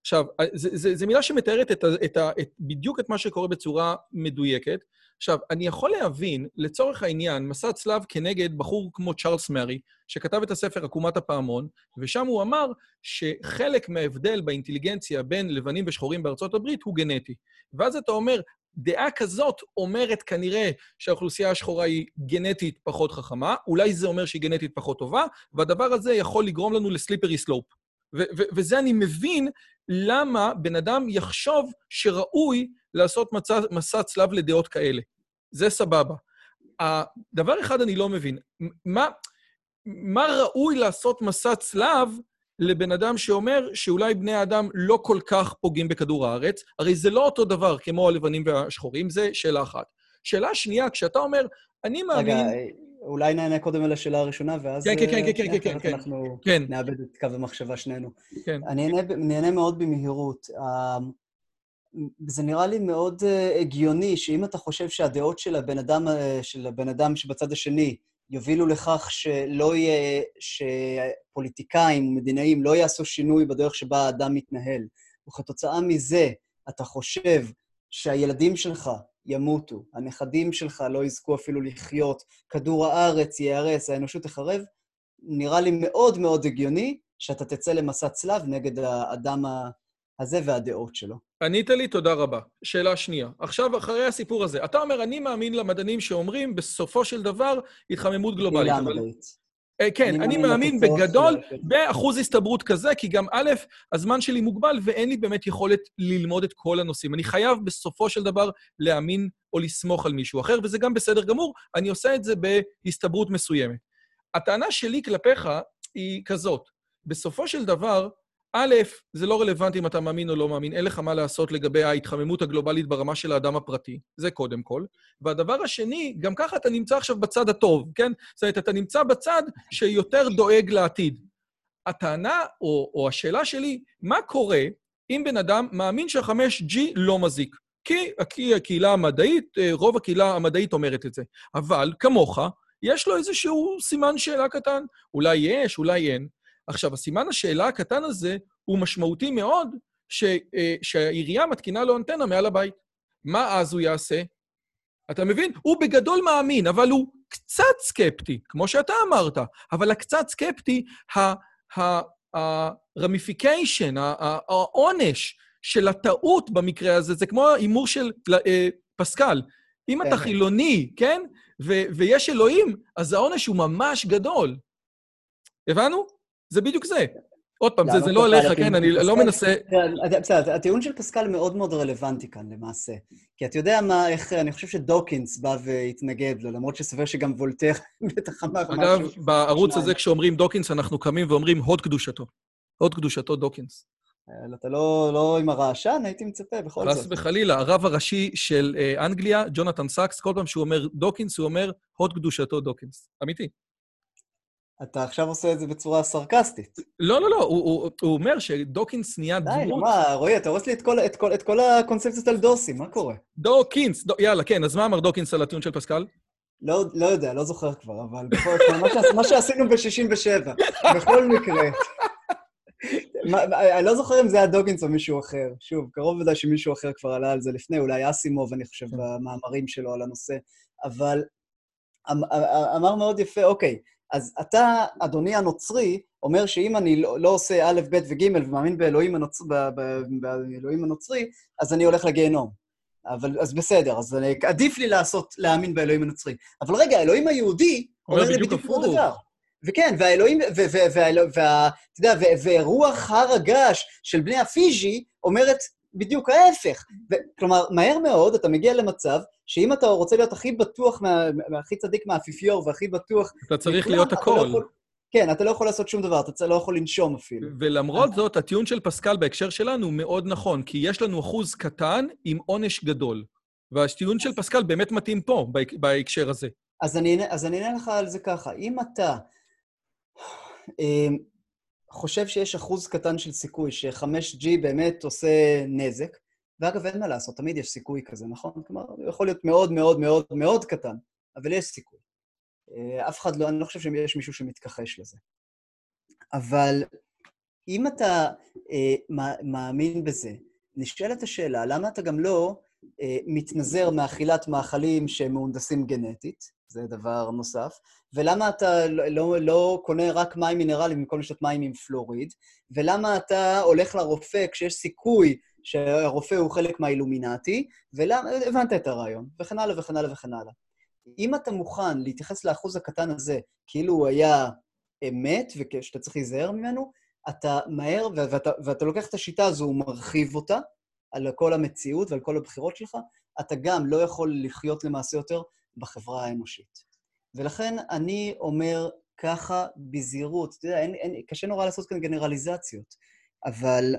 עכשיו, זו מילה שמתארת את, את, את, בדיוק את מה שקורה בצורה מדויקת. עכשיו, אני יכול להבין, לצורך העניין, מסע צלב כנגד בחור כמו צ'ארלס מרי, שכתב את הספר עקומת הפעמון, ושם הוא אמר שחלק מההבדל באינטליגנציה בין לבנים ושחורים בארצות הברית הוא גנטי. ואז אתה אומר, דעה כזאת אומרת כנראה שהאוכלוסייה השחורה היא גנטית פחות חכמה, אולי זה אומר שהיא גנטית פחות טובה, והדבר הזה יכול לגרום לנו לסליפרי סלופ. וזה אני מבין למה בן אדם יחשוב שראוי לעשות מסע, מסע צלב לדעות כאלה. זה סבבה. הדבר אחד אני לא מבין, מה, מה ראוי לעשות מסע צלב לבן אדם שאומר שאולי בני האדם לא כל כך פוגעים בכדור הארץ? הרי זה לא אותו דבר כמו הלבנים והשחורים, זה שאלה אחת. שאלה שנייה, כשאתה אומר, אני מאמין... רגע, אולי נענה קודם על השאלה הראשונה, ואז... כן, כן, כן, כן, כן, כן, כן. אנחנו כן. נאבד את קו המחשבה שנינו. כן. אני נהנה מאוד במהירות. זה נראה לי מאוד הגיוני שאם אתה חושב שהדעות של הבן אדם, של הבן אדם שבצד השני יובילו לכך שלא יהיה, שפוליטיקאים ומדינאים לא יעשו שינוי בדרך שבה האדם מתנהל, וכתוצאה מזה אתה חושב שהילדים שלך ימותו, הנכדים שלך לא יזכו אפילו לחיות, כדור הארץ ייהרס, האנושות תחרב, נראה לי מאוד מאוד הגיוני שאתה תצא למסע צלב נגד האדם הזה והדעות שלו. ענית לי, תודה רבה. שאלה שנייה. עכשיו, אחרי הסיפור הזה, אתה אומר, אני מאמין למדענים שאומרים, בסופו של דבר, התחממות גלובלית. אבל... כן, אני, אני מאמין בגדול באחוז הסתברות כזה, כי גם א', הזמן שלי מוגבל ואין לי באמת יכולת ללמוד את כל הנושאים. אני חייב בסופו של דבר להאמין או לסמוך על מישהו אחר, וזה גם בסדר גמור, אני עושה את זה בהסתברות מסוימת. הטענה שלי כלפיך היא כזאת, בסופו של דבר, א', זה לא רלוונטי אם אתה מאמין או לא מאמין, אין לך מה לעשות לגבי ההתחממות הגלובלית ברמה של האדם הפרטי, זה קודם כל. והדבר השני, גם ככה אתה נמצא עכשיו בצד הטוב, כן? זאת אומרת, אתה נמצא בצד שיותר דואג לעתיד. הטענה, או, או השאלה שלי, מה קורה אם בן אדם מאמין שה-5G לא מזיק? כי, כי הקהילה המדעית, רוב הקהילה המדעית אומרת את זה. אבל, כמוך, יש לו איזשהו סימן שאלה קטן. אולי יש, אולי אין. עכשיו, הסימן השאלה הקטן הזה הוא משמעותי מאוד ש, אה, שהעירייה מתקינה לו אנטנה מעל הבית. מה אז הוא יעשה? אתה מבין? הוא בגדול מאמין, אבל הוא קצת סקפטי, כמו שאתה אמרת, אבל הקצת סקפטי, הרמיפיקיישן, העונש של הטעות במקרה הזה, זה כמו ההימור של אה, פסקל. אם אתה כן. חילוני, כן? ויש אלוהים, אז העונש הוא ממש גדול. הבנו? זה בדיוק זה. עוד פעם, זה לא עליך, כן, אני לא מנסה... בסדר, הטיעון של פסקל מאוד מאוד רלוונטי כאן, למעשה. כי אתה יודע מה, איך, אני חושב שדוקינס בא והתנגד לו, למרות שסבר שגם וולטר בטח אמר משהו. אגב, בערוץ הזה כשאומרים דוקינס, אנחנו קמים ואומרים הוד קדושתו. הוד קדושתו דוקינס. אתה לא, לא עם הרעשן, הייתי מצפה בכל זאת. חס וחלילה, הרב הראשי של אנגליה, ג'ונתן סאקס, כל פעם שהוא אומר דוקינס, הוא אומר הוד קדושתו דוקינס. אמיתי. אתה עכשיו עושה את זה בצורה סרקסטית. לא, לא, לא, הוא, הוא, הוא אומר שדוקינס נהיה דמות... די, מה, רועי, אתה הורס לי את כל, את, כל, את כל הקונספציות על דוסים, מה קורה? דוקינס, דו, יאללה, כן, אז מה אמר דוקינס על הטיעון של פסקל? לא, לא יודע, לא זוכר כבר, אבל בכל מה, מה שעשינו ב-67, בכל מקרה. אני לא זוכר אם זה היה דוקינס או מישהו אחר. שוב, קרוב ודאי שמישהו אחר כבר עלה על זה לפני, אולי אסימוב, אני חושב, כן. במאמרים שלו על הנושא. אבל אמ, אמר מאוד יפה, אוקיי, אז אתה, אדוני הנוצרי, אומר שאם אני לא, לא עושה א', ב' וג' ומאמין באלוהים, הנוצ... באלוהים הנוצרי, אז אני הולך לגיהנום. אבל, אז בסדר, אז אני, עדיף לי לעשות, להאמין באלוהים הנוצרי. אבל רגע, האלוהים היהודי אומר לי בדיוק אותו דבר. וכן, והאלוהים, ואתה יודע, ורוח הר הגעש של בני הפיז'י אומרת בדיוק ההפך. ו- כלומר, מהר מאוד אתה מגיע למצב שאם אתה רוצה להיות הכי בטוח, מה, מה- הכי צדיק מהאפיפיור והכי בטוח... אתה צריך להיות לא הכל. כן, אתה לא יכול לעשות שום דבר, אתה לא יכול לנשום אפילו. ולמרות זאת, הטיעון של פסקל בהקשר שלנו הוא מאוד נכון, כי יש לנו אחוז קטן עם עונש גדול. והטיעון של פסקל באמת מתאים פה, בהק- בהקשר הזה. אז אני, אענה- אז אני אענה לך על זה ככה, אם אתה אה, חושב שיש אחוז קטן של סיכוי ש-5G באמת עושה נזק, ואגב, אין מה לעשות, תמיד יש סיכוי כזה, נכון? כלומר, יכול להיות מאוד מאוד מאוד מאוד קטן, אבל יש סיכוי. אה, אף אחד לא, אני לא חושב שיש מישהו שמתכחש לזה. אבל אם אתה אה, מא- מאמין בזה, נשאלת השאלה, למה אתה גם לא אה, מתנזר מאכילת מאכלים שהם מהונדסים גנטית, זה דבר נוסף, ולמה אתה לא, לא, לא קונה רק מים מינרליים במקום לשתות מים עם פלוריד, ולמה אתה הולך לרופא כשיש סיכוי שהרופא הוא חלק מהאילומינטי, ולמה, הבנת את הרעיון, וכן הלאה וכן הלאה וכן הלאה. אם אתה מוכן להתייחס לאחוז הקטן הזה כאילו הוא היה אמת ושאתה צריך להיזהר ממנו, אתה מהר, ואתה, ואתה לוקח את השיטה הזו ומרחיב אותה על כל המציאות ועל כל הבחירות שלך, אתה גם לא יכול לחיות למעשה יותר בחברה האנושית. ולכן אני אומר ככה בזהירות, אתה יודע, אין, אין, קשה נורא לעשות כאן גנרליזציות, אבל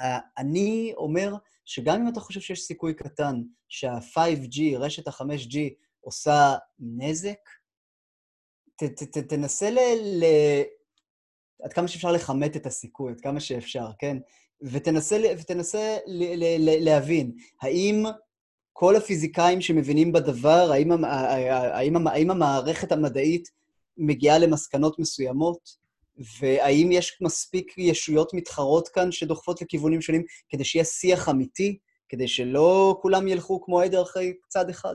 uh, אני אומר שגם אם אתה חושב שיש סיכוי קטן שה-5G, רשת ה-5G, עושה נזק, ת, ת, ת, תנסה ל, ל... עד כמה שאפשר לכמת את הסיכוי, עד כמה שאפשר, כן? ותנסה, ותנסה ל, ל, ל, להבין, האם כל הפיזיקאים שמבינים בדבר, האם, האם, האם המערכת המדעית מגיעה למסקנות מסוימות, והאם יש מספיק ישויות מתחרות כאן שדוחפות לכיוונים שונים כדי שיהיה שיח אמיתי, כדי שלא כולם ילכו כמו עדר אחרי צד אחד?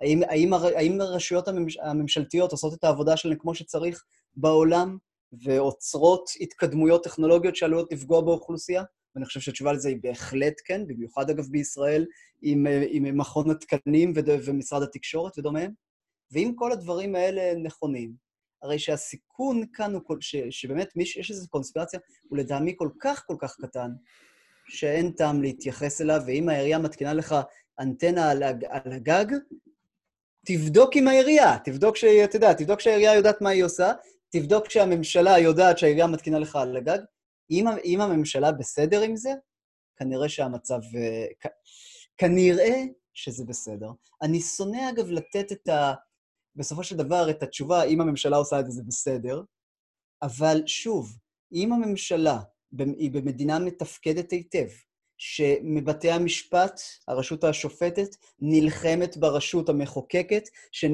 האם, האם, האם הרשויות הממש, הממשלתיות עושות את העבודה שלהן כמו שצריך בעולם, ועוצרות התקדמויות טכנולוגיות שעלולות לפגוע באוכלוסייה? ואני חושב שהתשובה לזה היא בהחלט כן, במיוחד אגב בישראל, עם, אה, עם מכון התקנים ומשרד התקשורת ודומיהם. ואם כל הדברים האלה נכונים, הרי שהסיכון כאן הוא, כל, ש, שבאמת מי שיש איזו קונספירציה, הוא לטעמי כל כך כל כך קטן, שאין טעם להתייחס אליו, ואם העירייה מתקינה לך אנטנה על, הג- על הגג, תבדוק עם העירייה, תבדוק שאתה יודע, תבדוק שהעירייה יודעת מה היא עושה, תבדוק שהממשלה יודעת שהעירייה מתקינה לך על הגג. אם, אם הממשלה בסדר עם זה, כנראה שהמצב... אה, כ, כנראה שזה בסדר. אני שונא, אגב, לתת את ה... בסופו של דבר, את התשובה, אם הממשלה עושה את זה, זה בסדר, אבל שוב, אם הממשלה היא במדינה מתפקדת היטב, שמבתי המשפט, הרשות השופטת, נלחמת ברשות המחוקקת,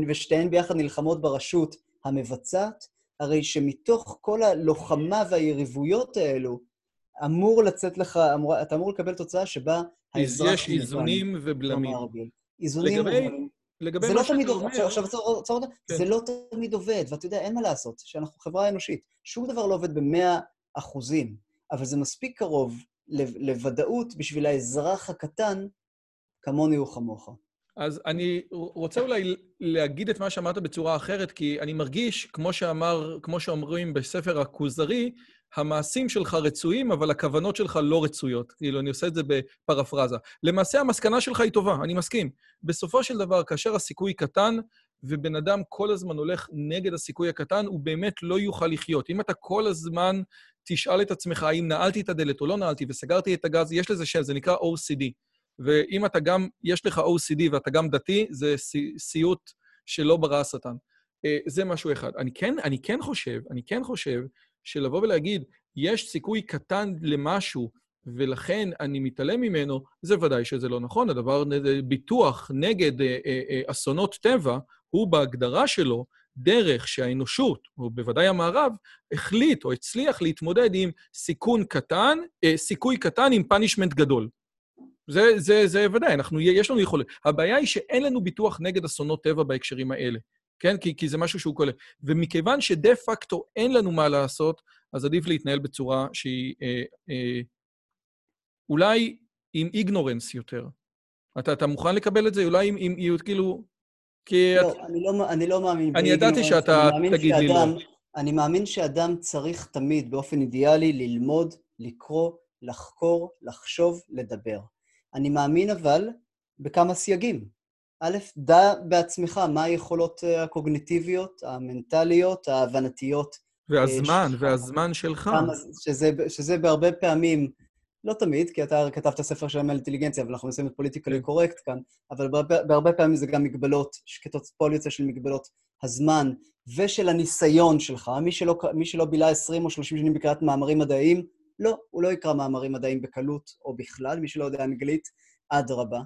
ושתיהן ביחד נלחמות ברשות המבצעת, הרי שמתוך כל הלוחמה והיריבויות האלו, אמור לצאת לך, אמור, אתה אמור לקבל תוצאה שבה האזרח... יש איזונים ובלמים. כלומר, איזונים לגבי- ובלמים. לגבי זה מה לא תמיד שאתה עובד, אומר... עכשיו, עכשיו עצור, עצור כן. זה לא תמיד עובד, ואתה יודע, אין מה לעשות, שאנחנו חברה אנושית. שום דבר לא עובד במאה אחוזים, אבל זה מספיק קרוב ל- לוודאות בשביל האזרח הקטן, כמוני וכמוך. אז אני רוצה אולי להגיד את מה שאמרת בצורה אחרת, כי אני מרגיש, כמו שאמר, כמו שאומרים בספר הכוזרי, המעשים שלך רצויים, אבל הכוונות שלך לא רצויות. כאילו, אני עושה את זה בפרפרזה. למעשה, המסקנה שלך היא טובה, אני מסכים. בסופו של דבר, כאשר הסיכוי קטן, ובן אדם כל הזמן הולך נגד הסיכוי הקטן, הוא באמת לא יוכל לחיות. אם אתה כל הזמן תשאל את עצמך האם נעלתי את הדלת או לא נעלתי וסגרתי את הגז, יש לזה שם, זה נקרא OCD. ואם אתה גם, יש לך OCD ואתה גם דתי, זה סי- סיוט שלא ברא השטן. אה, זה משהו אחד. אני כן, אני כן חושב, אני כן חושב שלבוא ולהגיד, יש סיכוי קטן למשהו, ולכן אני מתעלם ממנו, זה ודאי שזה לא נכון. הדבר, ביטוח נגד אה, אה, אסונות טבע, הוא בהגדרה שלו דרך שהאנושות, או בוודאי המערב, החליט או הצליח להתמודד עם סיכון קטן, סיכוי קטן עם פאנישמנט גדול. זה, זה, זה ודאי, אנחנו, יש לנו יכולת. הבעיה היא שאין לנו ביטוח נגד אסונות טבע בהקשרים האלה, כן? כי, כי זה משהו שהוא כולל. ומכיוון שדה פקטו אין לנו מה לעשות, אז עדיף להתנהל בצורה שהיא אה, אה, אולי עם איגנורנס יותר. אתה, אתה מוכן לקבל את זה? אולי עם, עם, עם כאילו... כי... לא, את, אני לא, אני לא מאמין אני ידעתי שאתה תגיד לי לא. שאדם- אני מאמין שאדם צריך תמיד, באופן אידיאלי, ללמוד, לקרוא, לחקור, לחשוב, לדבר. אני מאמין אבל בכמה סייגים. א', דע בעצמך מה היכולות אה, הקוגניטיביות, המנטליות, ההבנתיות. והזמן, שלך. והזמן שלך. שזה, שזה בהרבה פעמים, לא תמיד, כי אתה כתבת ספר שלם על אינטליגנציה, אבל אנחנו עושים את פוליטיקלי כן. קורקט כאן, אבל בהרבה, בהרבה פעמים זה גם מגבלות, פועל יוצא של מגבלות הזמן ושל הניסיון שלך. מי שלא, מי שלא בילה 20 או 30 שנים בקריאת מאמרים מדעיים, לא, הוא לא יקרא מאמרים מדעיים בקלות או בכלל, מי שלא יודע אנגלית, אדרבה.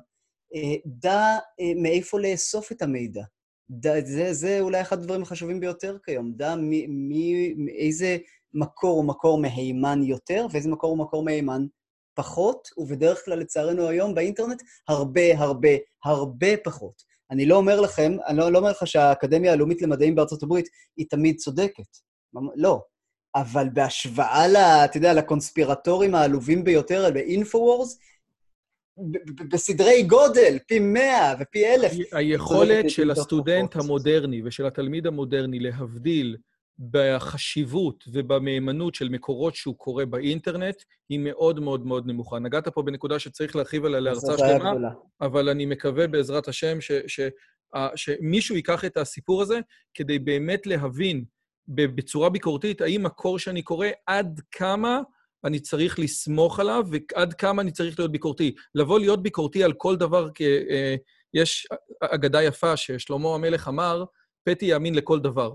אה, דע אה, מאיפה לאסוף את המידע. דע, זה, זה אולי אחד הדברים החשובים ביותר כיום. דע מי, מי, איזה מקור הוא מקור מהימן יותר, ואיזה מקור הוא מקור מהימן פחות, ובדרך כלל, לצערנו היום, באינטרנט, הרבה, הרבה, הרבה פחות. אני לא אומר לכם, אני לא, לא אומר לך שהאקדמיה הלאומית למדעים בארצות הברית היא תמיד צודקת. לא. אבל בהשוואה, ל, אתה יודע, לקונספירטורים העלובים ביותר, ב-Infowars, בסדרי גודל, פי מאה ופי אלף. היכולת של הסטודנט המודרני ושל התלמיד המודרני להבדיל בחשיבות ובמהימנות של מקורות שהוא קורא באינטרנט, היא מאוד מאוד מאוד נמוכה. נגעת פה בנקודה שצריך להרחיב עליה להרצאה שלמה, אבל אני מקווה בעזרת השם ש, ש, ש, שמישהו ייקח את הסיפור הזה כדי באמת להבין בצורה ביקורתית האם מקור שאני קורא, עד כמה אני צריך לסמוך עליו ועד כמה אני צריך להיות ביקורתי. לבוא להיות ביקורתי על כל דבר, כי אה, יש אגדה יפה ששלמה המלך אמר, פתי יאמין לכל דבר.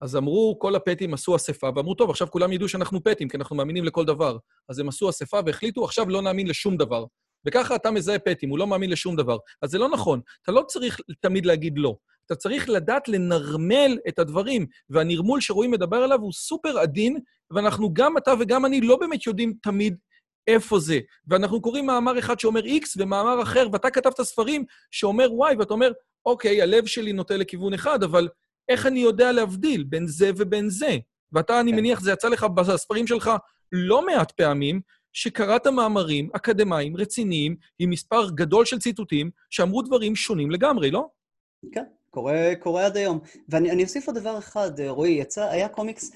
אז אמרו, כל הפטים עשו אספה, ואמרו, טוב, עכשיו כולם ידעו שאנחנו פטים, כי אנחנו מאמינים לכל דבר. אז הם עשו אספה והחליטו, עכשיו לא נאמין לשום דבר. וככה אתה מזהה פטים, הוא לא מאמין לשום דבר. אז זה לא נכון. אתה לא צריך תמיד להגיד לא. אתה צריך לדעת לנרמל את הדברים, והנרמול שרועי מדבר עליו הוא סופר עדין, ואנחנו, גם אתה וגם אני, לא באמת יודעים תמיד איפה זה. ואנחנו קוראים מאמר אחד שאומר X ומאמר אחר, ואתה כתבת ספרים שאומר Y, ואתה אומר, אוקיי, הלב שלי נוטה לכיוון אחד, אבל איך אני יודע להבדיל בין זה ובין זה? ואתה, אני כן. מניח, זה יצא לך בספרים שלך לא מעט פעמים, שקראת מאמרים אקדמיים רציניים עם מספר גדול של ציטוטים שאמרו דברים שונים לגמרי, לא? כן, קורה, קורה עד היום. ואני אוסיף עוד דבר אחד, רועי, יצא, היה קומיקס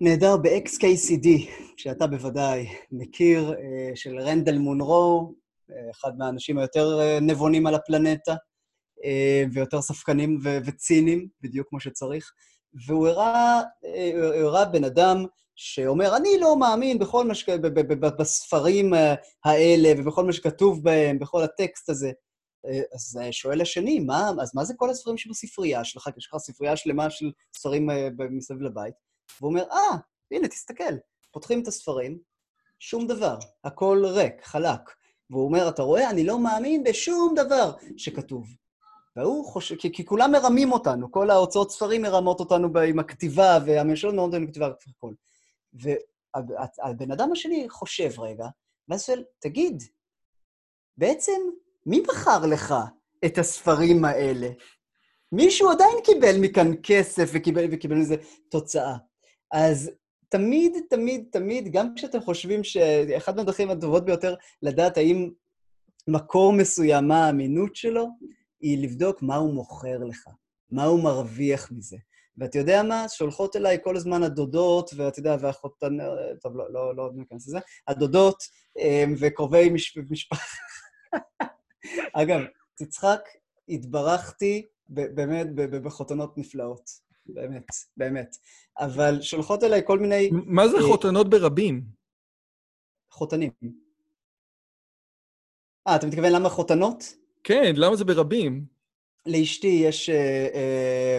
נהדר ב-XKCD, שאתה בוודאי מכיר, אה, של רנדל מונרו, אה, אחד מהאנשים היותר אה, נבונים על הפלנטה, ויותר ספקנים וציניים, בדיוק כמו שצריך. והוא הראה, הראה בן אדם שאומר, אני לא מאמין בכל מה ש... בספרים האלה ובכל מה שכתוב בהם, בכל הטקסט הזה. אז שואל השני, מה, אז מה זה כל הספרים שבספרייה שלך? יש לך ספרייה שלמה של ספרים מסביב לבית. והוא אומר, אה, ah, הנה, תסתכל. פותחים את הספרים, שום דבר, הכל ריק, חלק. והוא אומר, אתה רואה, אני לא מאמין בשום דבר שכתוב. והוא חושב, כי, כי כולם מרמים אותנו, כל ההוצאות ספרים מרמות אותנו עם הכתיבה, והממשלות מרמות אותנו עם הכתיבה והכל. והבן אדם השני חושב רגע, ואז שואל, תגיד, בעצם מי בחר לך את הספרים האלה? מישהו עדיין קיבל מכאן כסף וקיבל, וקיבל מזה תוצאה. אז תמיד, תמיד, תמיד, גם כשאתם חושבים שאחת מהדרכים הטובות ביותר לדעת האם מקור מסוים, מה האמינות שלו, היא לבדוק מה הוא מוכר לך, מה הוא מרוויח מזה. ואתה יודע מה? שולחות אליי כל הזמן הדודות, ואתה יודע, והחותן... טוב, לא, לא, לא ניכנס לזה. הדודות אמ, וקרובי מש... משפחה. אגב, תצחק, התברכתי באמת בחותנות נפלאות. באמת, באמת. אבל שולחות אליי כל מיני... מה זה אה, חותנות ברבים? חותנים. אה, אתה מתכוון למה חותנות? כן, למה זה ברבים? לאשתי יש... אה, אה,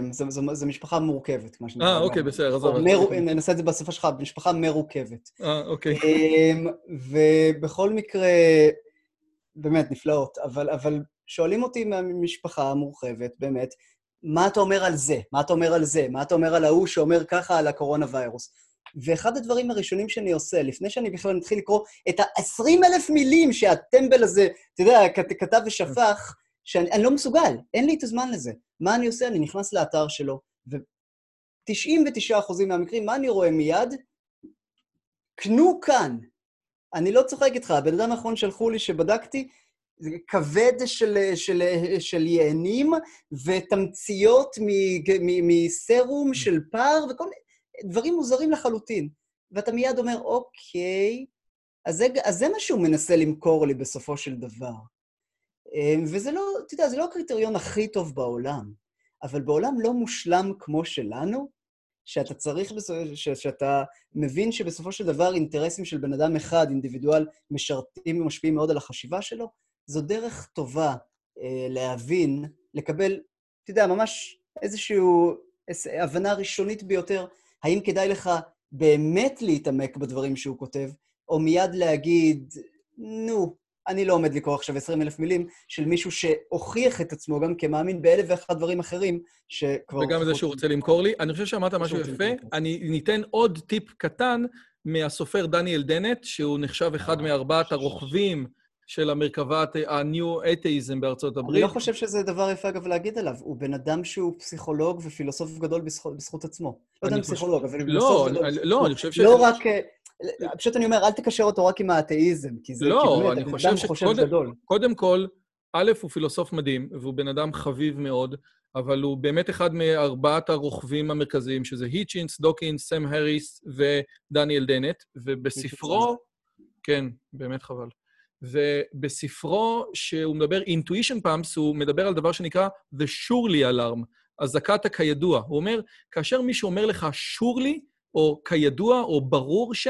זו משפחה מורכבת, מה שנקרא. אה, אוקיי, בסדר, עזוב. ננסה את זה בשפה שלך, משפחה מרוכבת. אה, אוקיי. ובכל מקרה, באמת, נפלאות, אבל שואלים אותי מהמשפחה המורחבת, באמת, מה אתה אומר על זה? מה אתה אומר על זה? מה אתה אומר על ההוא שאומר ככה על הקורונה ויירוס? ואחד הדברים הראשונים שאני עושה, לפני שאני בכלל מתחיל לקרוא את ה-20 אלף מילים שהטמבל הזה, אתה יודע, כתב ושפך, שאני לא מסוגל, אין לי את הזמן לזה. מה אני עושה? אני נכנס לאתר שלו, ו-99% מהמקרים, מה אני רואה מיד? קנו כאן. אני לא צוחק איתך, הבן אדם האחרון שלחו לי שבדקתי, כבד של, של, של יענים ותמציות מסרום של פר וכל מיני דברים מוזרים לחלוטין. ואתה מיד אומר, אוקיי, אז זה, אז זה מה שהוא מנסה למכור לי בסופו של דבר. אמ, וזה לא, אתה יודע, זה לא הקריטריון הכי טוב בעולם, אבל בעולם לא מושלם כמו שלנו, שאתה צריך, ש, שאתה מבין שבסופו של דבר אינטרסים של בן אדם אחד, אינדיבידואל, משרתים ומשפיעים מאוד על החשיבה שלו, זו דרך טובה אה, להבין, לקבל, אתה יודע, ממש איזושהי הבנה ראשונית ביותר, האם כדאי לך באמת להתעמק בדברים שהוא כותב, או מיד להגיד, נו, אני לא עומד לקרוא עכשיו 20 אלף מילים של מישהו שהוכיח את עצמו גם כמאמין באלף ואחד דברים אחרים, שכבר... וגם זה שהוא רוצה למכור לי. אני חושב שאמרת משהו יפה. אני ניתן עוד טיפ קטן מהסופר דניאל דנט, שהוא נחשב אחד מארבעת הרוכבים של המרכבת ה-New Atheism בארצות הברית. אני לא חושב שזה דבר יפה, אגב, להגיד עליו. הוא בן אדם שהוא פסיכולוג ופילוסוף גדול בזכות, בזכות עצמו. לא יודע אם פסיכולוג, אבל פילוסוף גדול. לא, אני חושב ש... לא רק... פשוט אני אומר, אל תקשר אותו רק עם האתאיזם, כי זה לא, באמת, אני חושב שקודם קודם כל, א', הוא פילוסוף מדהים, והוא בן אדם חביב מאוד, אבל הוא באמת אחד מארבעת הרוכבים המרכזיים, שזה היצ'ינס, דוקינס, סם הריס ודניאל דנט, ובספרו... כן, באמת חבל. ובספרו, שהוא מדבר, Intuition Pumps, הוא מדבר על דבר שנקרא The Surely Alarm, אזעקת הכידוע. הוא אומר, כאשר מישהו אומר לך surely, או כידוע, או ברור ש...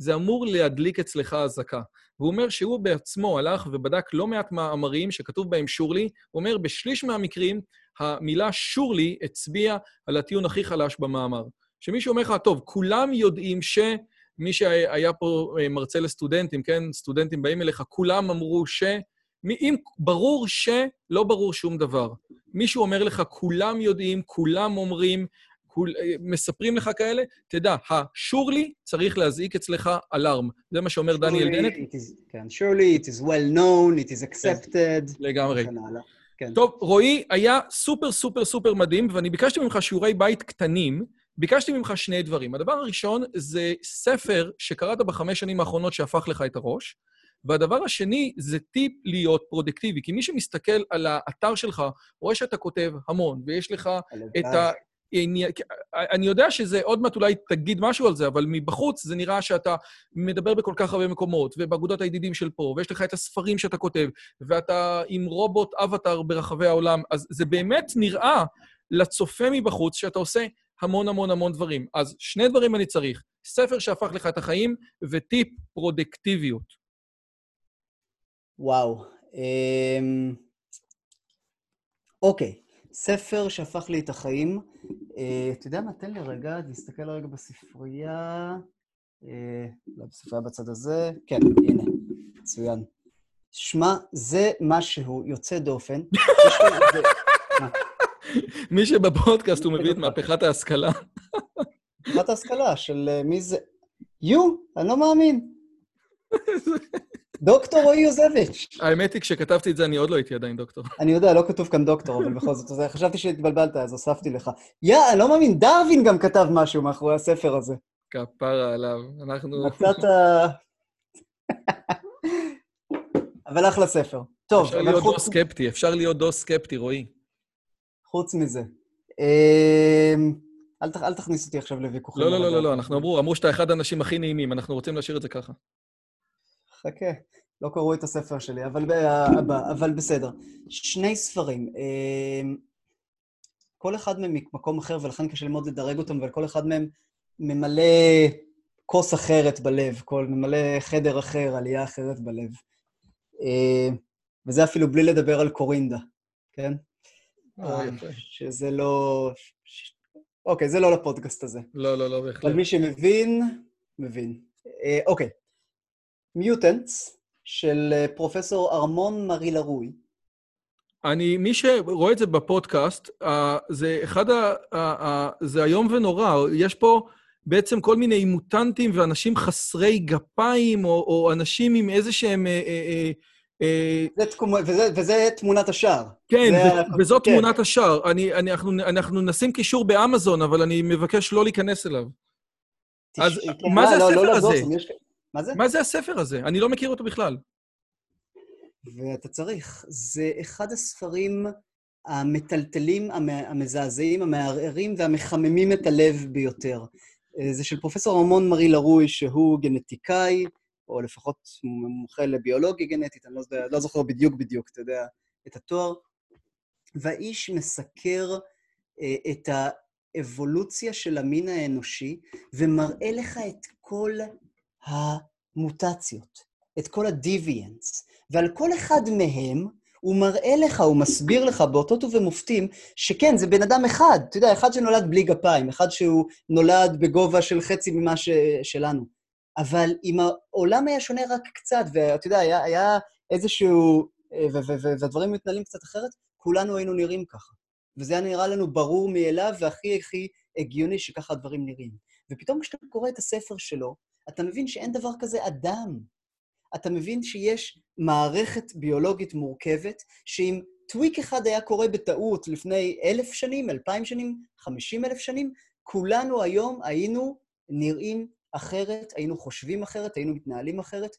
זה אמור להדליק אצלך אזעקה. והוא אומר שהוא בעצמו הלך ובדק לא מעט מאמרים שכתוב בהם שורלי, הוא אומר, בשליש מהמקרים, המילה שורלי הצביעה על הטיעון הכי חלש במאמר. שמישהו אומר לך, טוב, כולם יודעים ש... מי שהיה פה אה, מרצה לסטודנטים, כן? סטודנטים באים אליך, כולם אמרו ש... אם ברור ש... לא ברור שום דבר. מישהו אומר לך, כולם יודעים, כולם אומרים, מספרים לך כאלה, תדע, ה-surely צריך להזעיק אצלך אלארם. זה מה שאומר דניאל דנט. כן, surely, it is well known, it is accepted. לגמרי. כן. טוב, רועי, היה סופר סופר סופר מדהים, ואני ביקשתי ממך שיעורי בית קטנים. ביקשתי ממך שני דברים. הדבר הראשון זה ספר שקראת בחמש שנים האחרונות שהפך לך את הראש, והדבר השני זה טיפ להיות פרודקטיבי. כי מי שמסתכל על האתר שלך, רואה שאתה כותב המון, ויש לך את ה... אני יודע שזה, עוד מעט אולי תגיד משהו על זה, אבל מבחוץ זה נראה שאתה מדבר בכל כך הרבה מקומות, ובאגודת הידידים של פה, ויש לך את הספרים שאתה כותב, ואתה עם רובוט אבטאר ברחבי העולם, אז זה באמת נראה לצופה מבחוץ שאתה עושה המון המון המון דברים. אז שני דברים אני צריך, ספר שהפך לך את החיים וטיפ פרודקטיביות. וואו. אמ, אוקיי, ספר שהפך לי את החיים. אה, אתה יודע מה? תן לי רגע, תסתכל רגע בספרייה. אה, לא, בספרייה בצד הזה. כן, הנה, מצוין. שמע, זה משהו יוצא דופן. מי שבפודקאסט הוא מביא את מהפכת ההשכלה. מהפכת ההשכלה של אה, מי זה... יו, אני לא מאמין. דוקטור רועי יוזביץ'. האמת היא, כשכתבתי את זה, אני עוד לא הייתי עדיין דוקטור. אני יודע, לא כתוב כאן דוקטור, אבל בכל זאת, חשבתי שהתבלבלת, אז הוספתי לך. יא, אני לא מאמין, דרווין גם כתב משהו מאחורי הספר הזה. כפרה עליו, אנחנו... מצאת... אבל אחלה ספר. טוב, אפשר להיות דו סקפטי, אפשר להיות דו סקפטי, רועי. חוץ מזה. אמ, אל, אל תכניס אותי עכשיו לוויכוחים. לא, לא, לא, לא, לא, אנחנו אמרו, אמרו שאתה אחד האנשים הכי נעימים, אנחנו רוצים להשאיר את זה ככה. חכה, לא קראו את הספר שלי, אבל, אבל בסדר. שני ספרים. אמ, כל אחד מהם ממקום אחר, ולכן קשה ללמוד לדרג אותם, אבל כל אחד מהם ממלא כוס אחרת בלב, כל ממלא חדר אחר, עלייה אחרת בלב. אמ, וזה אפילו בלי לדבר על קורינדה, כן? אה, שזה לא... אוקיי, זה לא לפודקאסט הזה. לא, לא, לא, בהחלט. אבל מי שמבין, מבין. אה, אוקיי. מיוטנטס של אה, פרופסור ארמון מרי לרוי. אני, מי שרואה את זה בפודקאסט, זה אחד ה... זה איום ונורא. יש פה בעצם כל מיני מוטנטים ואנשים חסרי גפיים, או, או אנשים עם איזה שהם... אה, אה, אה, זה תקומ... וזה, וזה תמונת השער. כן, ו... וזאת כן. תמונת השער. אני, אני, אנחנו, אנחנו נשים קישור באמזון, אבל אני מבקש לא להיכנס אליו. תש... אז כן, מה זה לא, הספר לא, לא, הזה? יש... מה זה? מה זה הספר הזה? אני לא מכיר אותו בכלל. ואתה צריך. זה אחד הספרים המטלטלים, המזעזעים, המערערים והמחממים את הלב ביותר. אה, זה של פרופסור ארמון מרי לרוי, שהוא גנטיקאי, או לפחות מומחה לביולוגיה גנטית, אני לא, לא זוכר בדיוק בדיוק, אתה יודע, את התואר. והאיש מסקר אה, את האבולוציה של המין האנושי ומראה לך את כל המוטציות, את כל ה-deviants, ועל כל אחד מהם הוא מראה לך, הוא מסביר לך באותות ובמופתים, שכן, זה בן אדם אחד, אתה יודע, אחד שנולד בלי גפיים, אחד שהוא נולד בגובה של חצי ממה ש... שלנו. אבל אם העולם היה שונה רק קצת, ואתה יודע, היה, היה איזשהו... והדברים מתנהלים קצת אחרת, כולנו היינו נראים ככה. וזה היה נראה לנו ברור מאליו, והכי הכי הגיוני שככה הדברים נראים. ופתאום כשאתה קורא את הספר שלו, אתה מבין שאין דבר כזה אדם. אתה מבין שיש מערכת ביולוגית מורכבת, שאם טוויק אחד היה קורה בטעות לפני אלף שנים, אלפיים שנים, חמישים אלף שנים, כולנו היום היינו נראים אחרת, היינו חושבים אחרת, היינו מתנהלים אחרת,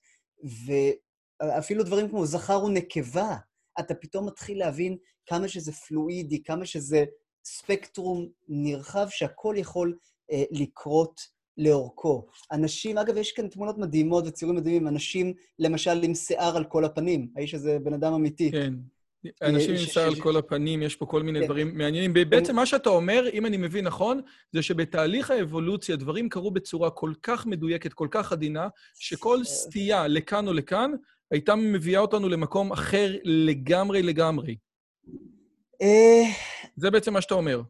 ואפילו דברים כמו זכר ונקבה, אתה פתאום מתחיל להבין כמה שזה פלואידי, כמה שזה ספקטרום נרחב שהכל יכול אה, לקרות לאורכו. אנשים, אגב, יש כאן תמונות מדהימות וציורים מדהימים, אנשים, למשל, עם שיער על כל הפנים. האיש הזה בן אדם אמיתי. כן. אנשים עם שיער על כל הפנים, יש פה כל מיני כן. דברים מעניינים. בעצם מה שאתה אומר, אם אני מבין נכון, זה שבתהליך האבולוציה דברים קרו בצורה כל כך מדויקת, כל כך עדינה, שכל אה. סטייה לכאן או לכאן הייתה מביאה אותנו למקום אחר לגמרי לגמרי. אה. זה בעצם מה שאתה אומר.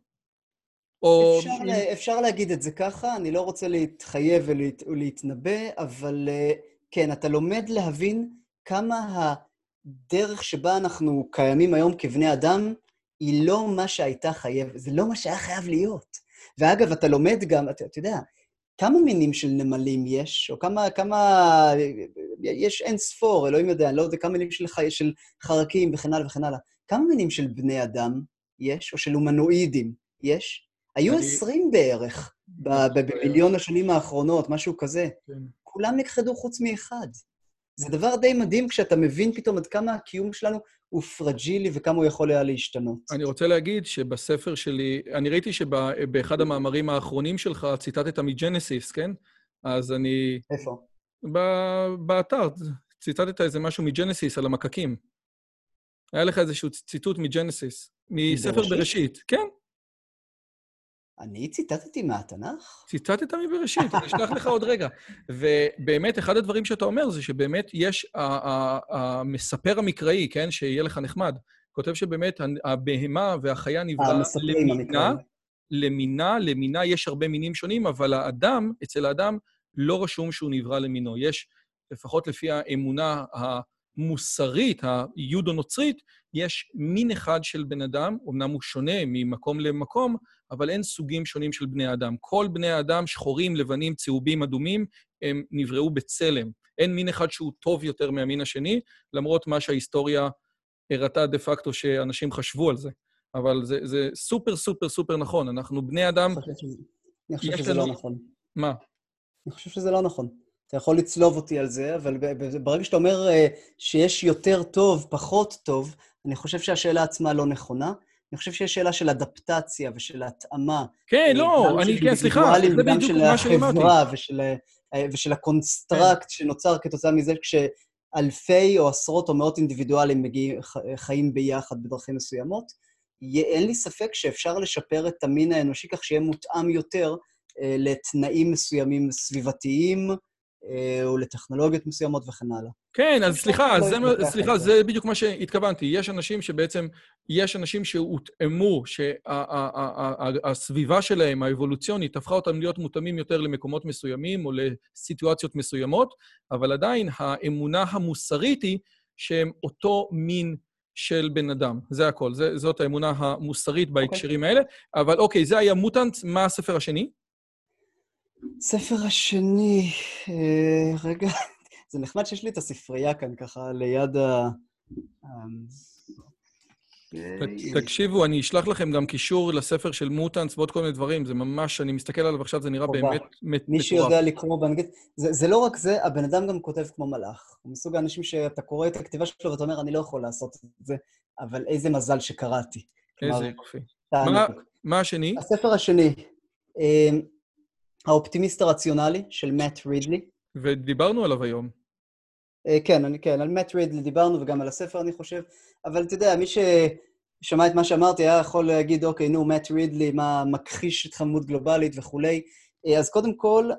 או... אפשר, לה, אפשר להגיד את זה ככה, אני לא רוצה להתחייב ולהת, ולהתנבא, אבל אה, כן, אתה לומד להבין כמה הדרך שבה אנחנו קיימים היום כבני אדם, היא לא מה שהייתה חייבת, זה לא מה שהיה חייב להיות. ואגב, אתה לומד גם, אתה, אתה יודע, כמה מינים של נמלים יש, או כמה, כמה, יש אין ספור, אלוהים יודע, אני לא יודע, כמה מינים של, חי, של חרקים וכן הלאה וכן הלאה. כמה מינים של בני אדם יש, או של הומנואידים יש? היו עשרים בערך במיליון השנים האחרונות, משהו כזה. כן. כולם נכחדו חוץ מאחד. זה דבר די מדהים כשאתה מבין פתאום עד כמה הקיום שלנו הוא פרג'ילי וכמה הוא יכול היה להשתנות. אני רוצה להגיד שבספר שלי, אני ראיתי שבאחד המאמרים האחרונים שלך ציטטת מ Genesis, כן? אז אני... איפה? באתר, ציטטת איזה משהו מ Genesis על המקקים. היה לך איזשהו ציטוט מ Genesis, מספר בראשית, כן. אני ציטטתי מהתנ"ך? ציטטת מבראשית, אני אשלח לך עוד רגע. ובאמת, אחד הדברים שאתה אומר זה שבאמת יש, המספר המקראי, כן, שיהיה לך נחמד, כותב שבאמת הבהמה והחיה נברא למינה, למינה, למינה יש הרבה מינים שונים, אבל האדם, אצל האדם, לא רשום שהוא נברא למינו. יש, לפחות לפי האמונה המוסרית, היודו-נוצרית, יש מין אחד של בן אדם, אמנם הוא שונה ממקום למקום, אבל אין סוגים שונים של בני אדם. כל בני האדם, שחורים, לבנים, צהובים, אדומים, הם נבראו בצלם. אין מין אחד שהוא טוב יותר מהמין השני, למרות מה שההיסטוריה הראתה דה פקטו שאנשים חשבו על זה. אבל זה, זה סופר סופר סופר נכון. אנחנו בני אדם... אני חושב שזה לא נכון. מה? אני חושב שזה לא נכון. אתה יכול לצלוב אותי על זה, אבל ברגע שאתה אומר אה, שיש יותר טוב, פחות טוב, אני חושב שהשאלה עצמה לא נכונה. אני חושב שיש שאלה של אדפטציה ושל התאמה. כן, לא, אני, כן, סליחה, זה בדיוק מה שאמרתי. גם של החברה ושל, אה, ושל ה construct כן. שנוצר כתוצאה מזה כשאלפי או עשרות או מאות אינדיבידואלים מגיעים, חיים ביחד בדרכים מסוימות. אין לי ספק שאפשר לשפר את המין האנושי כך שיהיה מותאם יותר אה, לתנאים מסוימים סביבתיים, אה, או לטכנולוגיות מסוימות וכן הלאה. כן, אז סליחה, לא זה, סליחה, זה בדיוק מה שהתכוונתי. יש אנשים שבעצם, יש אנשים שהותאמו, שהסביבה שלהם, האבולוציונית, הפכה אותם להיות מותאמים יותר למקומות מסוימים או לסיטואציות מסוימות, אבל עדיין האמונה המוסרית היא שהם אותו מין של בן אדם. זה הכל, זה, זאת האמונה המוסרית אוקיי. בהקשרים okay. האלה. אבל אוקיי, זה היה מוטנט, מה הספר השני? ספר השני, אה, רגע, זה נחמד שיש לי את הספרייה כאן ככה ליד ה... תקשיבו, אני אשלח לכם גם קישור לספר של מוטאנס ועוד כל מיני דברים, זה ממש, אני מסתכל עליו עכשיו, זה נראה באמת מטורף. מי שיודע לקרוא באנגלית, זה, זה לא רק זה, הבן אדם גם כותב כמו מלאך. הוא מסוג האנשים שאתה קורא את הכתיבה שלו ואתה אומר, אני לא יכול לעשות את זה, אבל איזה מזל שקראתי. איזה יופי. מה, מה השני? הספר השני, אה, האופטימיסט הרציונלי של מאט רידלי. ודיברנו עליו היום. כן, אני, כן, על מאט רידלי דיברנו וגם על הספר אני חושב, אבל אתה יודע, מי ששמע את מה שאמרתי היה יכול להגיד, אוקיי, נו, מאט רידלי, מה מכחיש התחממות גלובלית וכולי. אז קודם כל,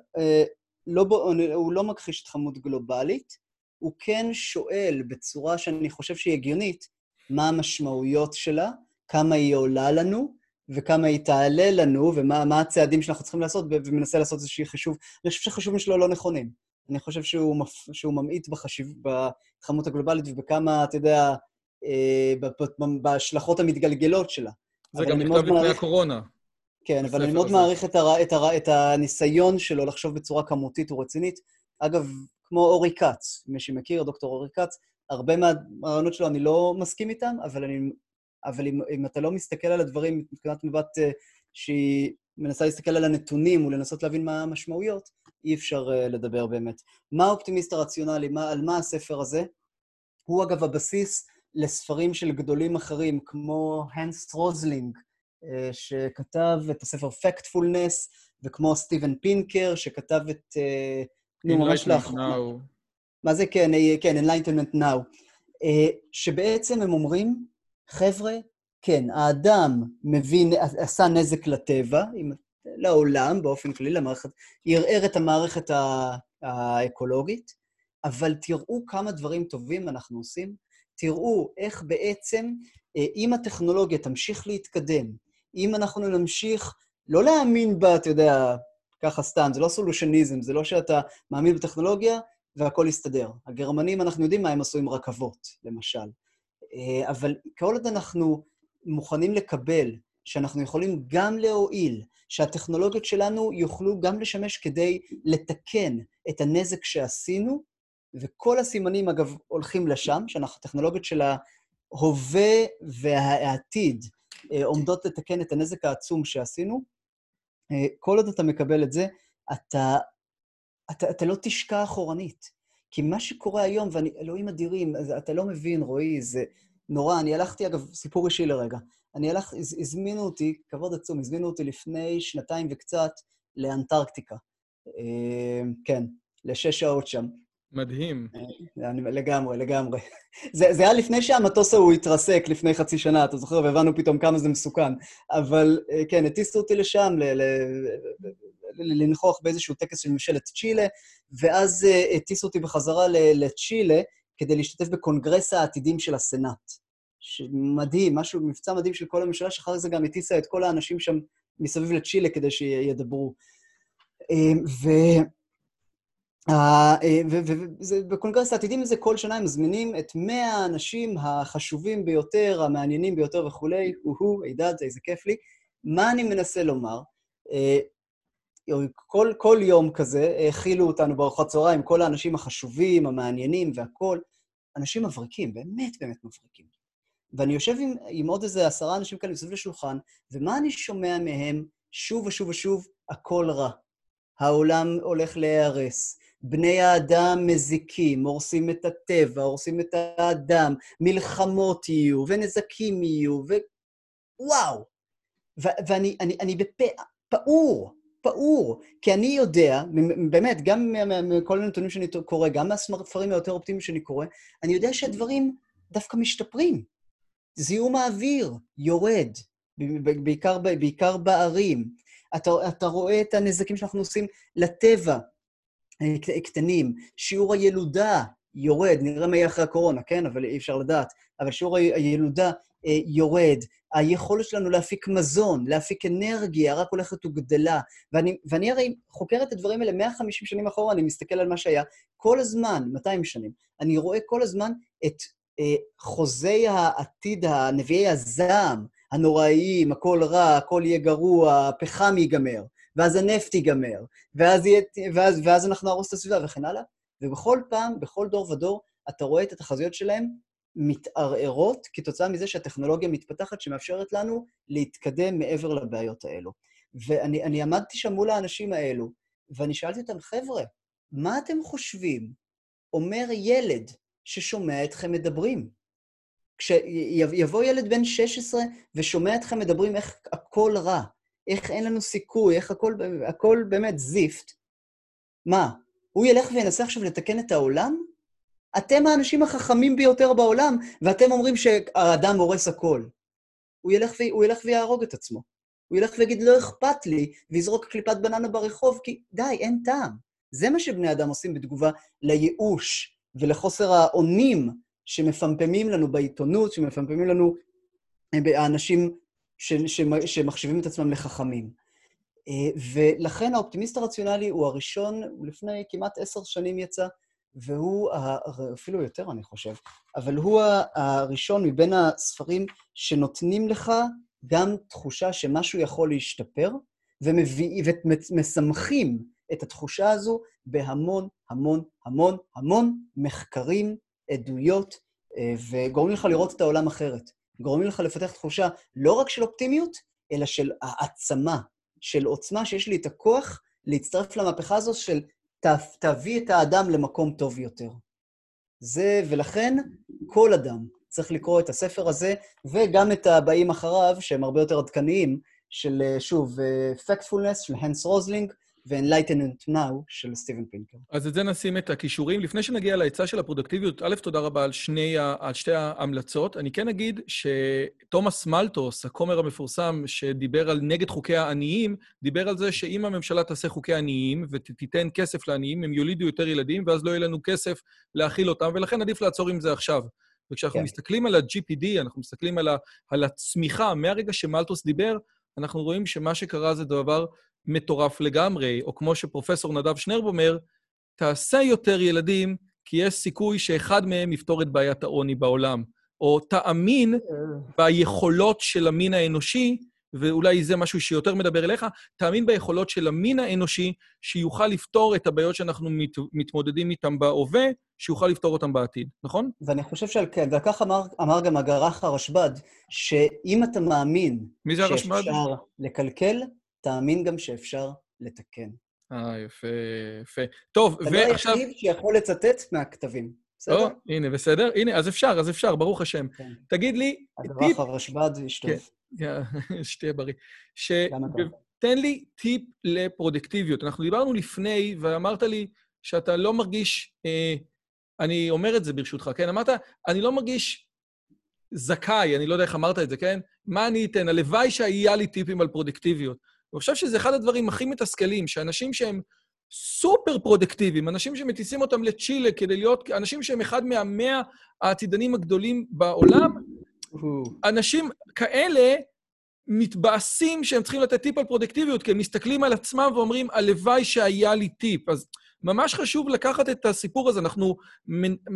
לא, הוא לא מכחיש התחממות גלובלית, הוא כן שואל בצורה שאני חושב שהיא הגיונית, מה המשמעויות שלה, כמה היא עולה לנו, וכמה היא תעלה לנו, ומה הצעדים שאנחנו צריכים לעשות, ומנסה לעשות איזשהי חישוב. אני חושב שהחישובים שלו לא נכונים. אני חושב שהוא, מפ... שהוא ממעיט בחשיב... בהתחממות הגלובלית ובכמה, אתה יודע, אה, בהשלכות המתגלגלות שלה. זה גם נכתב לפני מעריך... הקורונה. כן, אבל אני מאוד הזה. מעריך את, הר... את, הר... את הניסיון שלו לחשוב בצורה כמותית ורצינית. אגב, כמו אורי כץ, מי שמכיר, דוקטור אורי כץ, הרבה מהרעיונות שלו אני לא מסכים איתם, אבל, אני, אבל אם, אם אתה לא מסתכל על הדברים מבחינת מבט אה, שהיא מנסה להסתכל על הנתונים ולנסות להבין מה המשמעויות, אי אפשר אה, לדבר באמת. מה האופטימיסט הרציונלי? מה, על מה הספר הזה? הוא אגב הבסיס לספרים של גדולים אחרים, כמו הנס רוזלינג, אה, שכתב את הספר Factfulness, וכמו סטיבן פינקר, שכתב את... נו, ממש לאחרונה. מה זה כן, כן, Enlightenment Now. שבעצם הם אומרים, חבר'ה, כן, האדם מבין, עשה נזק לטבע, לעולם באופן כללי, למערכת, ערער את המערכת האקולוגית, אבל תראו כמה דברים טובים אנחנו עושים, תראו איך בעצם, אם הטכנולוגיה תמשיך להתקדם, אם אנחנו נמשיך לא להאמין בה, אתה יודע, ככה סתם, זה לא סולושניזם, זה לא שאתה מאמין בטכנולוגיה והכול יסתדר. הגרמנים, אנחנו יודעים מה הם עשו עם רכבות, למשל. אבל כל עוד אנחנו מוכנים לקבל שאנחנו יכולים גם להועיל, שהטכנולוגיות שלנו יוכלו גם לשמש כדי לתקן את הנזק שעשינו, וכל הסימנים, אגב, הולכים לשם, שאנחנו, הטכנולוגיות של ההווה והעתיד אה, עומדות לתקן את הנזק העצום שעשינו. אה, כל עוד אתה מקבל את זה, אתה, אתה, אתה לא תשקע אחורנית. כי מה שקורה היום, ואני, אלוהים אדירים, אתה לא מבין, רועי, זה נורא. אני הלכתי, אגב, סיפור אישי לרגע. אני הלך, הזמינו אותי, כבוד עצום, הזמינו אותי לפני שנתיים וקצת לאנטרקטיקה. אה, כן, לשש שעות שם. מדהים. אה, אני, לגמרי, לגמרי. זה, זה היה לפני שהמטוס ההוא התרסק, לפני חצי שנה, אתה זוכר? והבנו פתאום כמה זה מסוכן. אבל אה, כן, הטיסו אותי לשם ל, ל, לנכוח באיזשהו טקס של ממשלת צ'ילה, ואז הטיסו אותי בחזרה לצ'ילה כדי להשתתף בקונגרס העתידים של הסנאט. מדהים, משהו, מבצע מדהים של כל הממשלה, שאחר זה גם הטיסה את כל האנשים שם מסביב לצ'ילה כדי שידברו. אמ, ו... ובקונגרס העתידים הזה כל שנה הם מזמינים את 100 האנשים החשובים ביותר, המעניינים ביותר וכולי, הוא-הו, הידד, איזה כיף לי. מה אני מנסה לומר? כל, כל יום כזה האכילו אותנו בארוחת צהריים, כל האנשים החשובים, המעניינים והכול. אנשים מבריקים, באמת באמת מבריקים. ואני יושב עם, עם עוד איזה עשרה אנשים כאלה מסביב לשולחן, ומה אני שומע מהם שוב ושוב ושוב? הכל רע. העולם הולך להיהרס. בני האדם מזיקים, הורסים את הטבע, הורסים את האדם, מלחמות יהיו, ונזקים יהיו, ו... וואו! ו- ואני אני, אני בפה פעור, פעור, כי אני יודע, באמת, גם מכל הנתונים שאני קורא, גם מהספרים היותר אופטימיים שאני קורא, אני יודע שהדברים דווקא משתפרים. זיהום האוויר יורד, בעיקר, בעיקר בערים. אתה, אתה רואה את הנזקים שאנחנו עושים לטבע, אה, קטנים. שיעור הילודה יורד, נראה מה יהיה אחרי הקורונה, כן? אבל אי אפשר לדעת. אבל שיעור הילודה יורד. היכולת שלנו להפיק מזון, להפיק אנרגיה, רק הולכת וגדלה. ואני, ואני הרי חוקר את הדברים האלה 150 שנים אחורה, אני מסתכל על מה שהיה. כל הזמן, 200 שנים, אני רואה כל הזמן את אה, חוזי העתיד, הנביאי הזעם, הנוראיים, הכל רע, הכל יהיה גרוע, הפחם ייגמר, ואז הנפט ייגמר, ואז, יהיה, ואז, ואז אנחנו נהרוס את הסביבה וכן הלאה. ובכל פעם, בכל דור ודור, אתה רואה את התחזיות שלהם מתערערות כתוצאה מזה שהטכנולוגיה מתפתחת, שמאפשרת לנו להתקדם מעבר לבעיות האלו. ואני עמדתי שם מול האנשים האלו, ואני שאלתי אותם, חבר'ה, מה אתם חושבים? אומר ילד ששומע אתכם מדברים. כשיבוא ילד בן 16 ושומע אתכם מדברים איך הכל רע, איך אין לנו סיכוי, איך הכל, הכל באמת זיפט, מה, הוא ילך וינסה עכשיו לתקן את העולם? אתם האנשים החכמים ביותר בעולם, ואתם אומרים שהאדם הורס הכל. הוא ילך, ו... הוא ילך ויהרוג את עצמו. הוא ילך ויגיד, לא אכפת לי, ויזרוק קליפת בננה ברחוב, כי די, אין טעם. זה מה שבני אדם עושים בתגובה לייאוש ולחוסר האונים שמפמפמים לנו בעיתונות, שמפמפמים לנו אה, האנשים ש... ש... שמחשיבים את עצמם לחכמים. אה, ולכן האופטימיסט הרציונלי הוא הראשון, לפני כמעט עשר שנים יצא, והוא, אפילו יותר אני חושב, אבל הוא הראשון מבין הספרים שנותנים לך גם תחושה שמשהו יכול להשתפר, ומסמכים את התחושה הזו בהמון, המון, המון, המון מחקרים, עדויות, אה, וגורמים לך לראות את העולם אחרת. גורמים לך לפתח תחושה לא רק של אופטימיות, אלא של העצמה, של עוצמה שיש לי את הכוח להצטרף למהפכה הזו של תביא את האדם למקום טוב יותר. זה, ולכן כל אדם צריך לקרוא את הספר הזה, וגם את הבאים אחריו, שהם הרבה יותר עדכניים, של, שוב, Factfulness של הנס רוזלינג, ו-Enlightenment Now של סטיבן פינקר. אז את זה נשים את הקישורים. לפני שנגיע לעצה של הפרודקטיביות, א', תודה רבה על, שני, על שתי ההמלצות. אני כן אגיד שתומאס מלטוס, הכומר המפורסם שדיבר על נגד חוקי העניים, דיבר על זה שאם הממשלה תעשה חוקי עניים ותיתן כסף לעניים, הם יולידו יותר ילדים, ואז לא יהיה לנו כסף להאכיל אותם, ולכן עדיף לעצור עם זה עכשיו. וכשאנחנו כן. מסתכלים על ה-GPD, אנחנו מסתכלים על, ה, על הצמיחה, מהרגע שמלטוס דיבר, אנחנו רואים שמה שקרה זה דבר מטורף לגמרי, או כמו שפרופסור נדב שנרב אומר, תעשה יותר ילדים, כי יש סיכוי שאחד מהם יפתור את בעיית העוני בעולם. או תאמין ביכולות של המין האנושי, ואולי זה משהו שיותר מדבר אליך, תאמין ביכולות של המין האנושי, שיוכל לפתור את הבעיות שאנחנו מת, מתמודדים איתן בהווה, שיוכל לפתור אותן בעתיד, נכון? ואני חושב שעל כן, וכך אמר, אמר גם הגרח הרשב"ד, שאם אתה מאמין... מי זה הרשב"ד? שאפשר לקלקל, תאמין גם שאפשר לתקן. אה, יפה, יפה. טוב, ועכשיו... אתה לא היחיד שיכול לצטט מהכתבים. בסדר? או, הנה, בסדר. הנה, אז אפשר, אז אפשר, ברוך השם. כן. תגיד לי... הדרך הרשב"ד ישטוף. כן, שתהיה בריא. ש... תן לי טיפ לפרודקטיביות. אנחנו דיברנו לפני, ואמרת לי שאתה לא מרגיש... אה, אני אומר את זה ברשותך, כן? אמרת, אני לא מרגיש זכאי, אני לא יודע איך אמרת את זה, כן? מה אני אתן? הלוואי שהיה לי טיפים על פרודקטיביות. אני חושב שזה אחד הדברים הכי מתסכלים, שאנשים שהם סופר פרודקטיביים, אנשים שמטיסים אותם לצ'ילה כדי להיות, אנשים שהם אחד מהמאה העתידנים הגדולים בעולם, אנשים כאלה מתבאסים שהם צריכים לתת טיפ על פרודקטיביות, כי הם מסתכלים על עצמם ואומרים, הלוואי שהיה לי טיפ. אז ממש חשוב לקחת את הסיפור הזה. אנחנו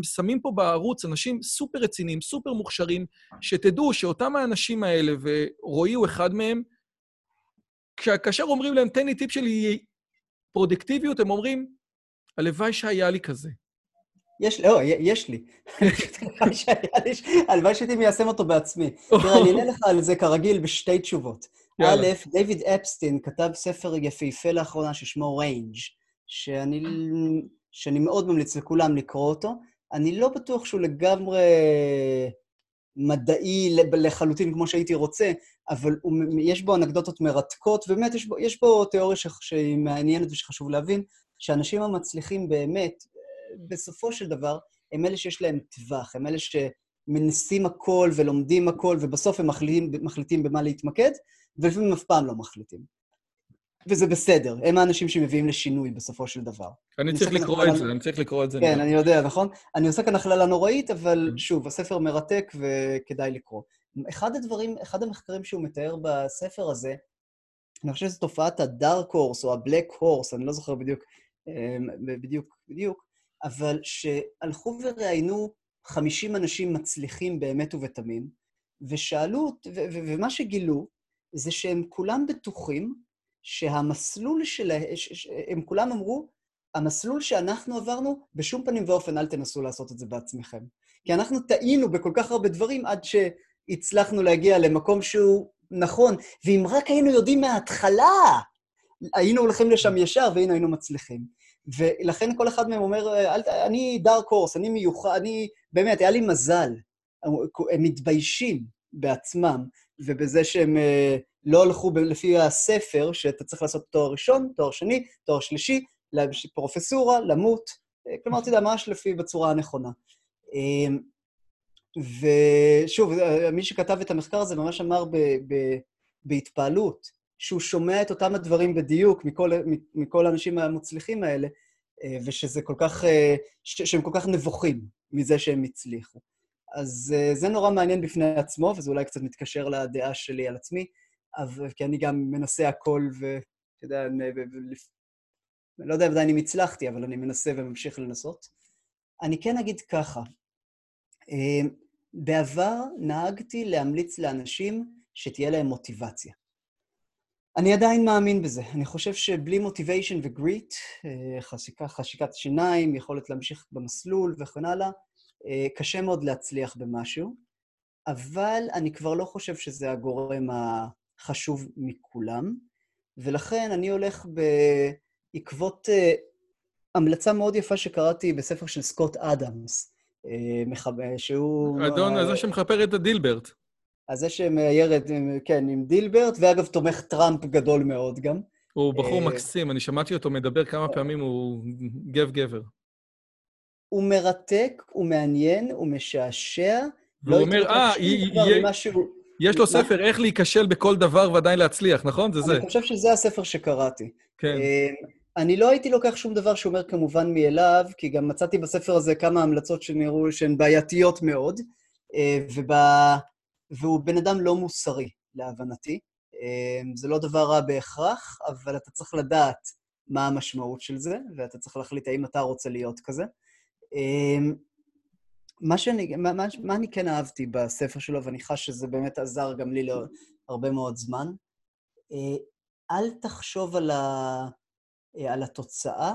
שמים פה בערוץ אנשים סופר רציניים, סופר מוכשרים, שתדעו שאותם האנשים האלה, ורועי הוא אחד מהם, כאשר אומרים להם, תן לי טיפ של פרודקטיביות, הם אומרים, הלוואי שהיה לי כזה. יש, לא, יש לי. הלוואי שהייתי מיישם אותו בעצמי. תראה, אני אענה לך על זה כרגיל בשתי תשובות. א', דיוויד אפסטין כתב ספר יפהפה לאחרונה ששמו Range, שאני, שאני מאוד ממליץ לכולם לקרוא אותו. אני לא בטוח שהוא לגמרי מדעי לחלוטין כמו שהייתי רוצה, אבל הוא, יש בו אנקדוטות מרתקות, ובאמת יש בו, יש בו תיאוריה שהיא מעניינת ושחשוב להבין, שאנשים המצליחים באמת, בסופו של דבר, הם אלה שיש להם טווח, הם אלה שמנסים הכל ולומדים הכל, ובסוף הם מחליטים, מחליטים במה להתמקד, ולפעמים אף פעם לא מחליטים. וזה בסדר, הם האנשים שמביאים לשינוי בסופו של דבר. אני צריך לקרוא את זה, אני צריך לקרוא את זה. כן, אני יודע, נכון? אני עושה כאן הכללה נוראית, אבל כן. שוב, הספר מרתק וכדאי לקרוא. אחד הדברים, אחד המחקרים שהוא מתאר בספר הזה, אני חושב שזו תופעת הדארק הורס או הבלק הורס, אני לא זוכר בדיוק, אמ, בדיוק, בדיוק, אבל שהלכו וראיינו 50 אנשים מצליחים באמת ובתמים, ושאלו, ומה שגילו זה שהם כולם בטוחים שהמסלול שלהם, הם כולם אמרו, המסלול שאנחנו עברנו, בשום פנים ואופן אל תנסו לעשות את זה בעצמכם. כי אנחנו טעינו בכל כך הרבה דברים עד שהצלחנו להגיע למקום שהוא נכון, ואם רק היינו יודעים מההתחלה, היינו הולכים לשם ישר והנה היינו מצליחים. ולכן כל אחד מהם אומר, אני דארק הורס, אני מיוחד, אני... באמת, היה לי מזל. הם מתביישים בעצמם ובזה שהם אה, לא הלכו לפי הספר, שאתה צריך לעשות תואר ראשון, תואר שני, תואר שלישי, פרופסורה, למות, אה, כלומר, אתה יודע, ממש לפי, בצורה הנכונה. ושוב, מי שכתב את המחקר הזה ממש אמר ב, ב, בהתפעלות, שהוא שומע את אותם הדברים בדיוק מכל, מכל האנשים המוצלחים האלה, ושזה כל כך, שהם כל כך נבוכים מזה שהם הצליחו. אז זה נורא מעניין בפני עצמו, וזה אולי קצת מתקשר לדעה שלי על עצמי, אבל, כי אני גם מנסה הכל, ואתה יודע, אני לא יודע עדיין אם הצלחתי, אבל אני מנסה וממשיך לנסות. אני כן אגיד ככה, בעבר נהגתי להמליץ לאנשים שתהיה להם מוטיבציה. אני עדיין מאמין בזה. אני חושב שבלי מוטיביישן וגריט, אה, חשיקה, חשיקת שיניים, יכולת להמשיך במסלול וכן הלאה, אה, קשה מאוד להצליח במשהו, אבל אני כבר לא חושב שזה הגורם החשוב מכולם, ולכן אני הולך בעקבות uh, המלצה מאוד יפה שקראתי בספר של סקוט אדמס, uh, שהוא... אדון, uh, זה שמכפר את הדילברט. אז זה שמאייר את, כן, עם דילברט, ואגב, תומך טראמפ גדול מאוד גם. הוא בחור מקסים, אני שמעתי אותו מדבר כמה פעמים, הוא גב גבר. הוא מרתק, הוא מעניין, הוא משעשע. והוא לא אומר, אה, יש לו ספר איך להיכשל בכל דבר ועדיין להצליח, נכון? זה זה. אני חושב שזה הספר שקראתי. כן. אני לא הייתי לוקח שום דבר שאומר כמובן מאליו, כי גם מצאתי בספר הזה כמה המלצות שנראו שהן בעייתיות מאוד, אה, ובא... והוא בן אדם לא מוסרי, להבנתי. אמ, זה לא דבר רע בהכרח, אבל אתה צריך לדעת מה המשמעות של זה, ואתה צריך להחליט האם אתה רוצה להיות כזה. אמ, מה, שאני, מה, מה, אני כן אהבתי בספר שלו, ואני חש שזה באמת עזר גם לי להרבה מאוד זמן, אה, אל תחשוב על, ה, אה, על התוצאה,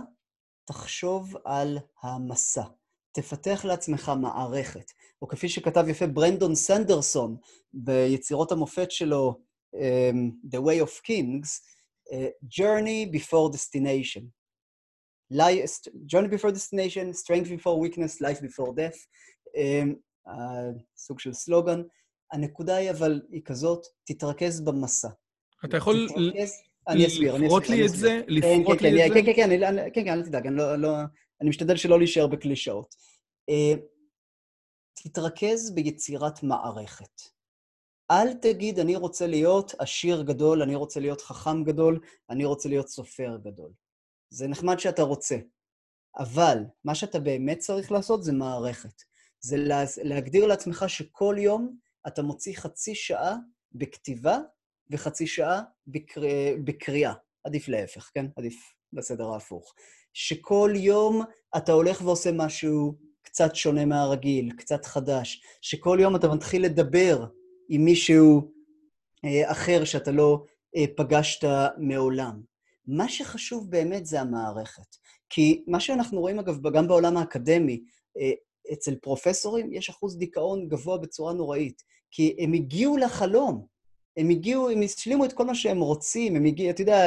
תחשוב על המסע. תפתח לעצמך מערכת. או כפי שכתב יפה ברנדון סנדרסון ביצירות המופת שלו, um, The Way of Kings, uh, Journey Before Destination. Journey before destination, strength before weakness, life before death, um, סוג של סלוגן. הנקודה היא אבל היא כזאת, תתרכז במסע. אתה יכול אני אסביר, אני אסביר. לפרוט לי את זה? לפרוט לי את זה? כן, כן, כן, כן, אל תדאג, אני משתדל שלא להישאר בקלישאות. תתרכז ביצירת מערכת. אל תגיד, אני רוצה להיות עשיר גדול, אני רוצה להיות חכם גדול, אני רוצה להיות סופר גדול. זה נחמד שאתה רוצה, אבל מה שאתה באמת צריך לעשות זה מערכת. זה לה, להגדיר לעצמך שכל יום אתה מוציא חצי שעה בכתיבה וחצי שעה בקר... בקריאה. עדיף להפך, כן? עדיף בסדר ההפוך. שכל יום אתה הולך ועושה משהו קצת שונה מהרגיל, קצת חדש, שכל יום אתה מתחיל לדבר עם מישהו אה, אחר שאתה לא אה, פגשת מעולם. מה שחשוב באמת זה המערכת. כי מה שאנחנו רואים, אגב, גם בעולם האקדמי, אה, אצל פרופסורים יש אחוז דיכאון גבוה בצורה נוראית, כי הם הגיעו לחלום. הם הגיעו, הם השלימו את כל מה שהם רוצים, הם הגיעו, אתה יודע,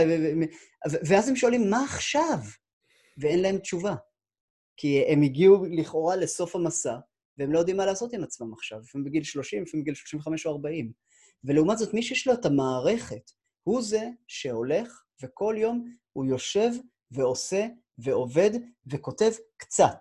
ואז הם שואלים, מה עכשיו? ואין להם תשובה. כי הם הגיעו לכאורה לסוף המסע, והם לא יודעים מה לעשות עם עצמם עכשיו, לפעמים בגיל 30, לפעמים בגיל 35 או 40. ולעומת זאת, מי שיש לו את המערכת, הוא זה שהולך, וכל יום הוא יושב ועושה ועובד וכותב קצת.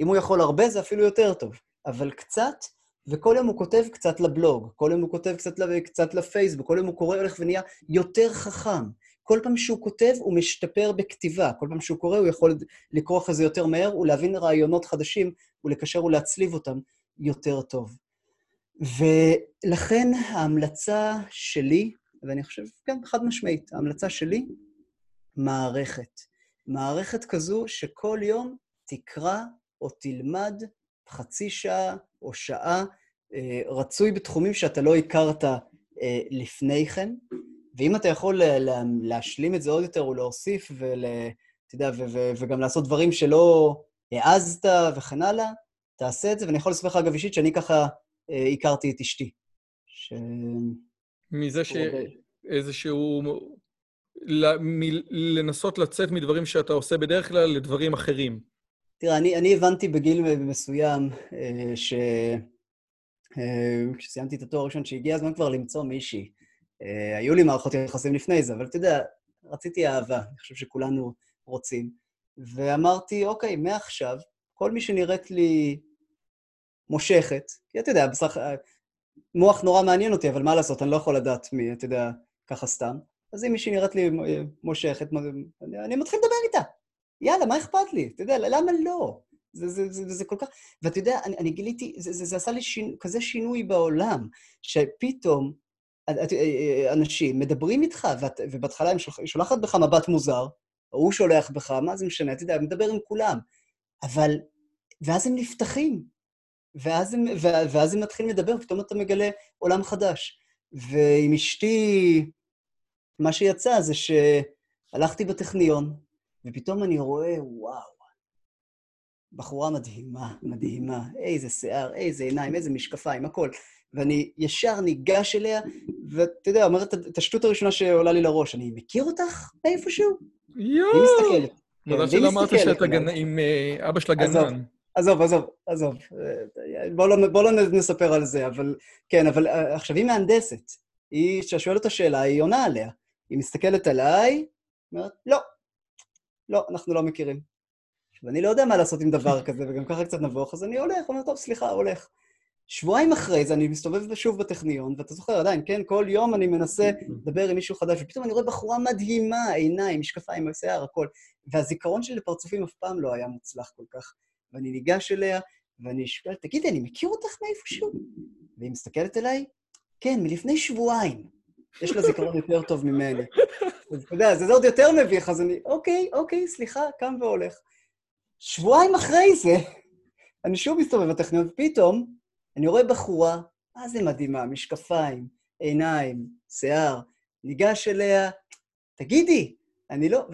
אם הוא יכול הרבה, זה אפילו יותר טוב, אבל קצת, וכל יום הוא כותב קצת לבלוג, כל יום הוא כותב קצת, קצת לפייסבוק, כל יום הוא קורא, הולך ונהיה יותר חכם. כל פעם שהוא כותב, הוא משתפר בכתיבה. כל פעם שהוא קורא, הוא יכול לקרוא אחרי זה יותר מהר ולהבין רעיונות חדשים ולקשר ולהצליב אותם יותר טוב. ולכן ההמלצה שלי, ואני חושב, כן, חד משמעית, ההמלצה שלי, מערכת. מערכת כזו שכל יום תקרא או תלמד חצי שעה או שעה, אה, רצוי בתחומים שאתה לא הכרת אה, לפני כן, ואם אתה יכול להשלים את זה עוד יותר ולהוסיף, ול... אתה יודע, ו- ו- וגם לעשות דברים שלא העזת וכן הלאה, תעשה את זה. ואני יכול לספר לך, אגב, אישית, שאני ככה אה, הכרתי את אשתי. ש... מזה שאיזשהו... מ- לנסות לצאת מדברים שאתה עושה בדרך כלל לדברים אחרים. תראה, אני, אני הבנתי בגיל מסוים אה, ש... אה, כשסיימתי את התואר הראשון, שהגיע הזמן כבר למצוא מישהי. אה, היו לי מערכות יחסים לפני זה, אבל אתה יודע, רציתי אהבה, אני חושב שכולנו רוצים. ואמרתי, אוקיי, מעכשיו, כל מי שנראית לי מושכת, כי אתה יודע, בסך... מוח נורא מעניין אותי, אבל מה לעשות, אני לא יכול לדעת מי, אתה יודע, ככה סתם. אז אם מישהי נראית לי מושכת, אני, אני מתחיל לדבר איתה. יאללה, מה אכפת לי? אתה יודע, למה לא? זה, זה, זה, זה כל כך... ואתה יודע, אני, אני גיליתי, זה, זה, זה עשה לי שינו, כזה שינוי בעולם, שפתאום אנשים מדברים איתך, ובהתחלה היא שולחת בך מבט מוזר, או הוא שולח בך, מה זה משנה, אתה יודע, מדבר עם כולם. אבל... ואז הם נפתחים, ואז הם, ואז הם מתחילים לדבר, ופתאום אתה מגלה עולם חדש. ועם אשתי, מה שיצא זה שהלכתי בטכניון, ופתאום אני רואה, וואו, בחורה מדהימה, מדהימה, איזה שיער, איזה עיניים, איזה משקפיים, הכל. ואני ישר ניגש אליה, ואתה יודע, אומרת את השטות הראשונה שעולה לי לראש, אני מכיר אותך מאיפשהו? יואו! היא מסתכלת. מזל כן, שלא אמרת שאתה עם אה, אבא של הגנן. עזוב, עזוב, עזוב. בואו לא, בוא לא נספר על זה, אבל... כן, אבל אה, עכשיו, היא מהנדסת. היא, כשאתה שואל אותה שאלה, היא עונה עליה. היא מסתכלת עליי, אומרת, לא, לא, אנחנו לא מכירים. ואני לא יודע מה לעשות עם דבר כזה, וגם ככה קצת נבוך, אז אני הולך, אומר, טוב, סליחה, הולך. שבועיים אחרי זה אני מסתובב שוב בטכניון, ואתה זוכר עדיין, כן? כל יום אני מנסה לדבר עם מישהו חדש, ופתאום אני רואה בחורה מדהימה, עיניים, משקפיים, שיער, הכל. והזיכרון שלי לפרצופים אף פעם לא היה מוצלח כל כך. ואני ניגש אליה, ואני שואל, תגידי, אני מכיר אותך מאיפשהו? והיא מסתכלת אליי, כן, מלפני שבועיים. יש לה זיכרון יותר טוב ממני. אז אתה יודע, זה עוד יותר מביך, אז אני, אוקיי, אוקיי, סליחה, קם והולך. שבועיים אחרי זה, אני שוב מסתובב בטכניון, ופתאום אני רואה בחורה, מה זה מדהימה, משקפיים, עיניים, שיער, ניגש אליה, תגידי, אני לא...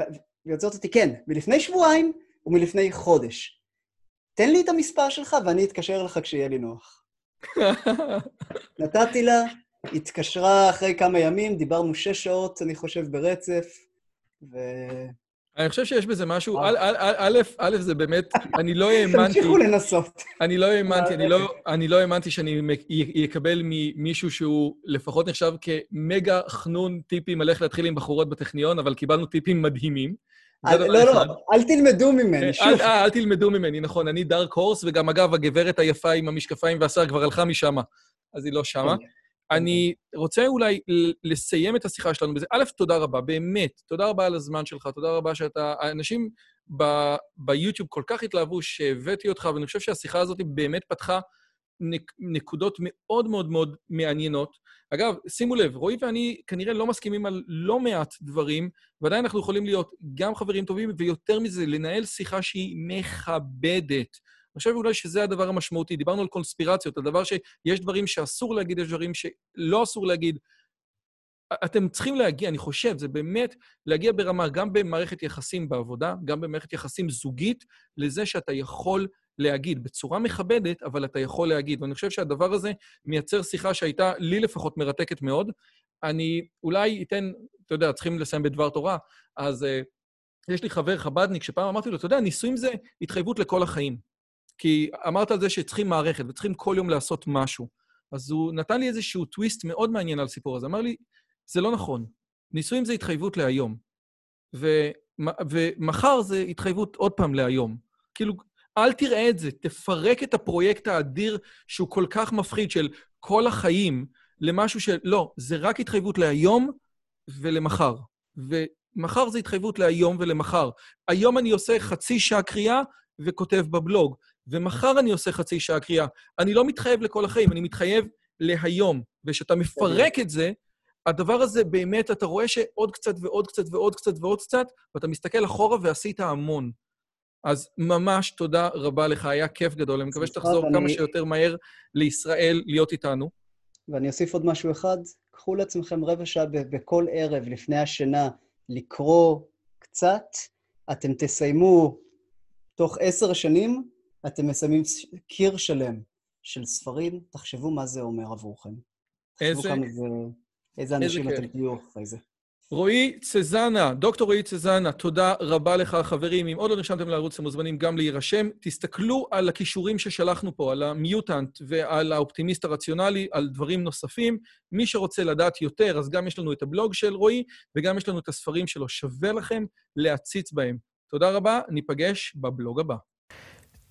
והיא עוצרת אותי, כן, מלפני שבועיים ומלפני חודש. תן לי את המספר שלך ואני אתקשר לך כשיהיה לי נוח. נתתי לה, התקשרה אחרי כמה ימים, דיברנו שש שעות, אני חושב, ברצף, ו... אני חושב שיש בזה משהו, א', א', זה באמת, אני לא האמנתי... תמשיכו לנסות. אני לא האמנתי, אני לא האמנתי שאני אקבל ממישהו שהוא לפחות נחשב כמגה חנון טיפים על איך להתחיל עם בחורות בטכניון, אבל קיבלנו טיפים מדהימים. לא, לא, אל תלמדו ממני, שוב. אל תלמדו ממני, נכון. אני דארק הורס, וגם, אגב, הגברת היפה עם המשקפיים והשיער כבר הלכה משם, אז היא לא שמה. אני רוצה אולי לסיים את השיחה שלנו בזה. א', תודה רבה, באמת. תודה רבה על הזמן שלך, תודה רבה שאתה... האנשים ב- ביוטיוב כל כך התלהבו שהבאתי אותך, ואני חושב שהשיחה הזאת באמת פתחה נק- נקודות מאוד מאוד מאוד מעניינות. אגב, שימו לב, רועי ואני כנראה לא מסכימים על לא מעט דברים, ועדיין אנחנו יכולים להיות גם חברים טובים, ויותר מזה, לנהל שיחה שהיא מכבדת. אני חושב אולי שזה הדבר המשמעותי. דיברנו על קונספירציות, על דבר שיש דברים שאסור להגיד, יש דברים שלא אסור להגיד. אתם צריכים להגיע, אני חושב, זה באמת להגיע ברמה, גם במערכת יחסים בעבודה, גם במערכת יחסים זוגית, לזה שאתה יכול להגיד, בצורה מכבדת, אבל אתה יכול להגיד. ואני חושב שהדבר הזה מייצר שיחה שהייתה לי לפחות מרתקת מאוד. אני אולי אתן, אתה יודע, צריכים לסיים בדבר תורה, אז uh, יש לי חבר חבדניק שפעם אמרתי לו, אתה יודע, נישואים זה התחייבות לכל החיים. כי אמרת על זה שצריכים מערכת וצריכים כל יום לעשות משהו. אז הוא נתן לי איזשהו טוויסט מאוד מעניין על הסיפור הזה. אמר לי, זה לא נכון. נישואים זה התחייבות להיום. ו, ומחר זה התחייבות עוד פעם להיום. כאילו, אל תראה את זה, תפרק את הפרויקט האדיר שהוא כל כך מפחיד של כל החיים למשהו של... לא, זה רק התחייבות להיום ולמחר. ומחר זה התחייבות להיום ולמחר. היום אני עושה חצי שעה קריאה וכותב בבלוג. ומחר אני עושה חצי שעה קריאה. אני לא מתחייב לכל החיים, אני מתחייב להיום. וכשאתה מפרק את זה, הדבר הזה באמת, אתה רואה שעוד קצת ועוד קצת ועוד קצת ועוד קצת, ואתה מסתכל אחורה ועשית המון. אז ממש תודה רבה לך, היה כיף גדול. אני מקווה שתחזור כמה שיותר מהר לישראל להיות איתנו. ואני אוסיף עוד משהו אחד, קחו לעצמכם רבע שעה בכל ערב לפני השינה לקרוא קצת, אתם תסיימו תוך עשר שנים אתם מסיימים קיר שלם של ספרים, תחשבו מה זה אומר עבורכם. איזה... תחשבו כמה זה... איזה אנשים איזה אתם תהיו אחרי זה. רועי צזנה, דוקטור רועי צזנה, תודה רבה לך, חברים. אם עוד לא נרשמתם לערוץ, אתם מוזמנים גם להירשם. תסתכלו על הכישורים ששלחנו פה, על המיוטנט ועל האופטימיסט הרציונלי, על דברים נוספים. מי שרוצה לדעת יותר, אז גם יש לנו את הבלוג של רועי, וגם יש לנו את הספרים שלו. שווה לכם להציץ בהם. תודה רבה, ניפגש בבלוג הבא.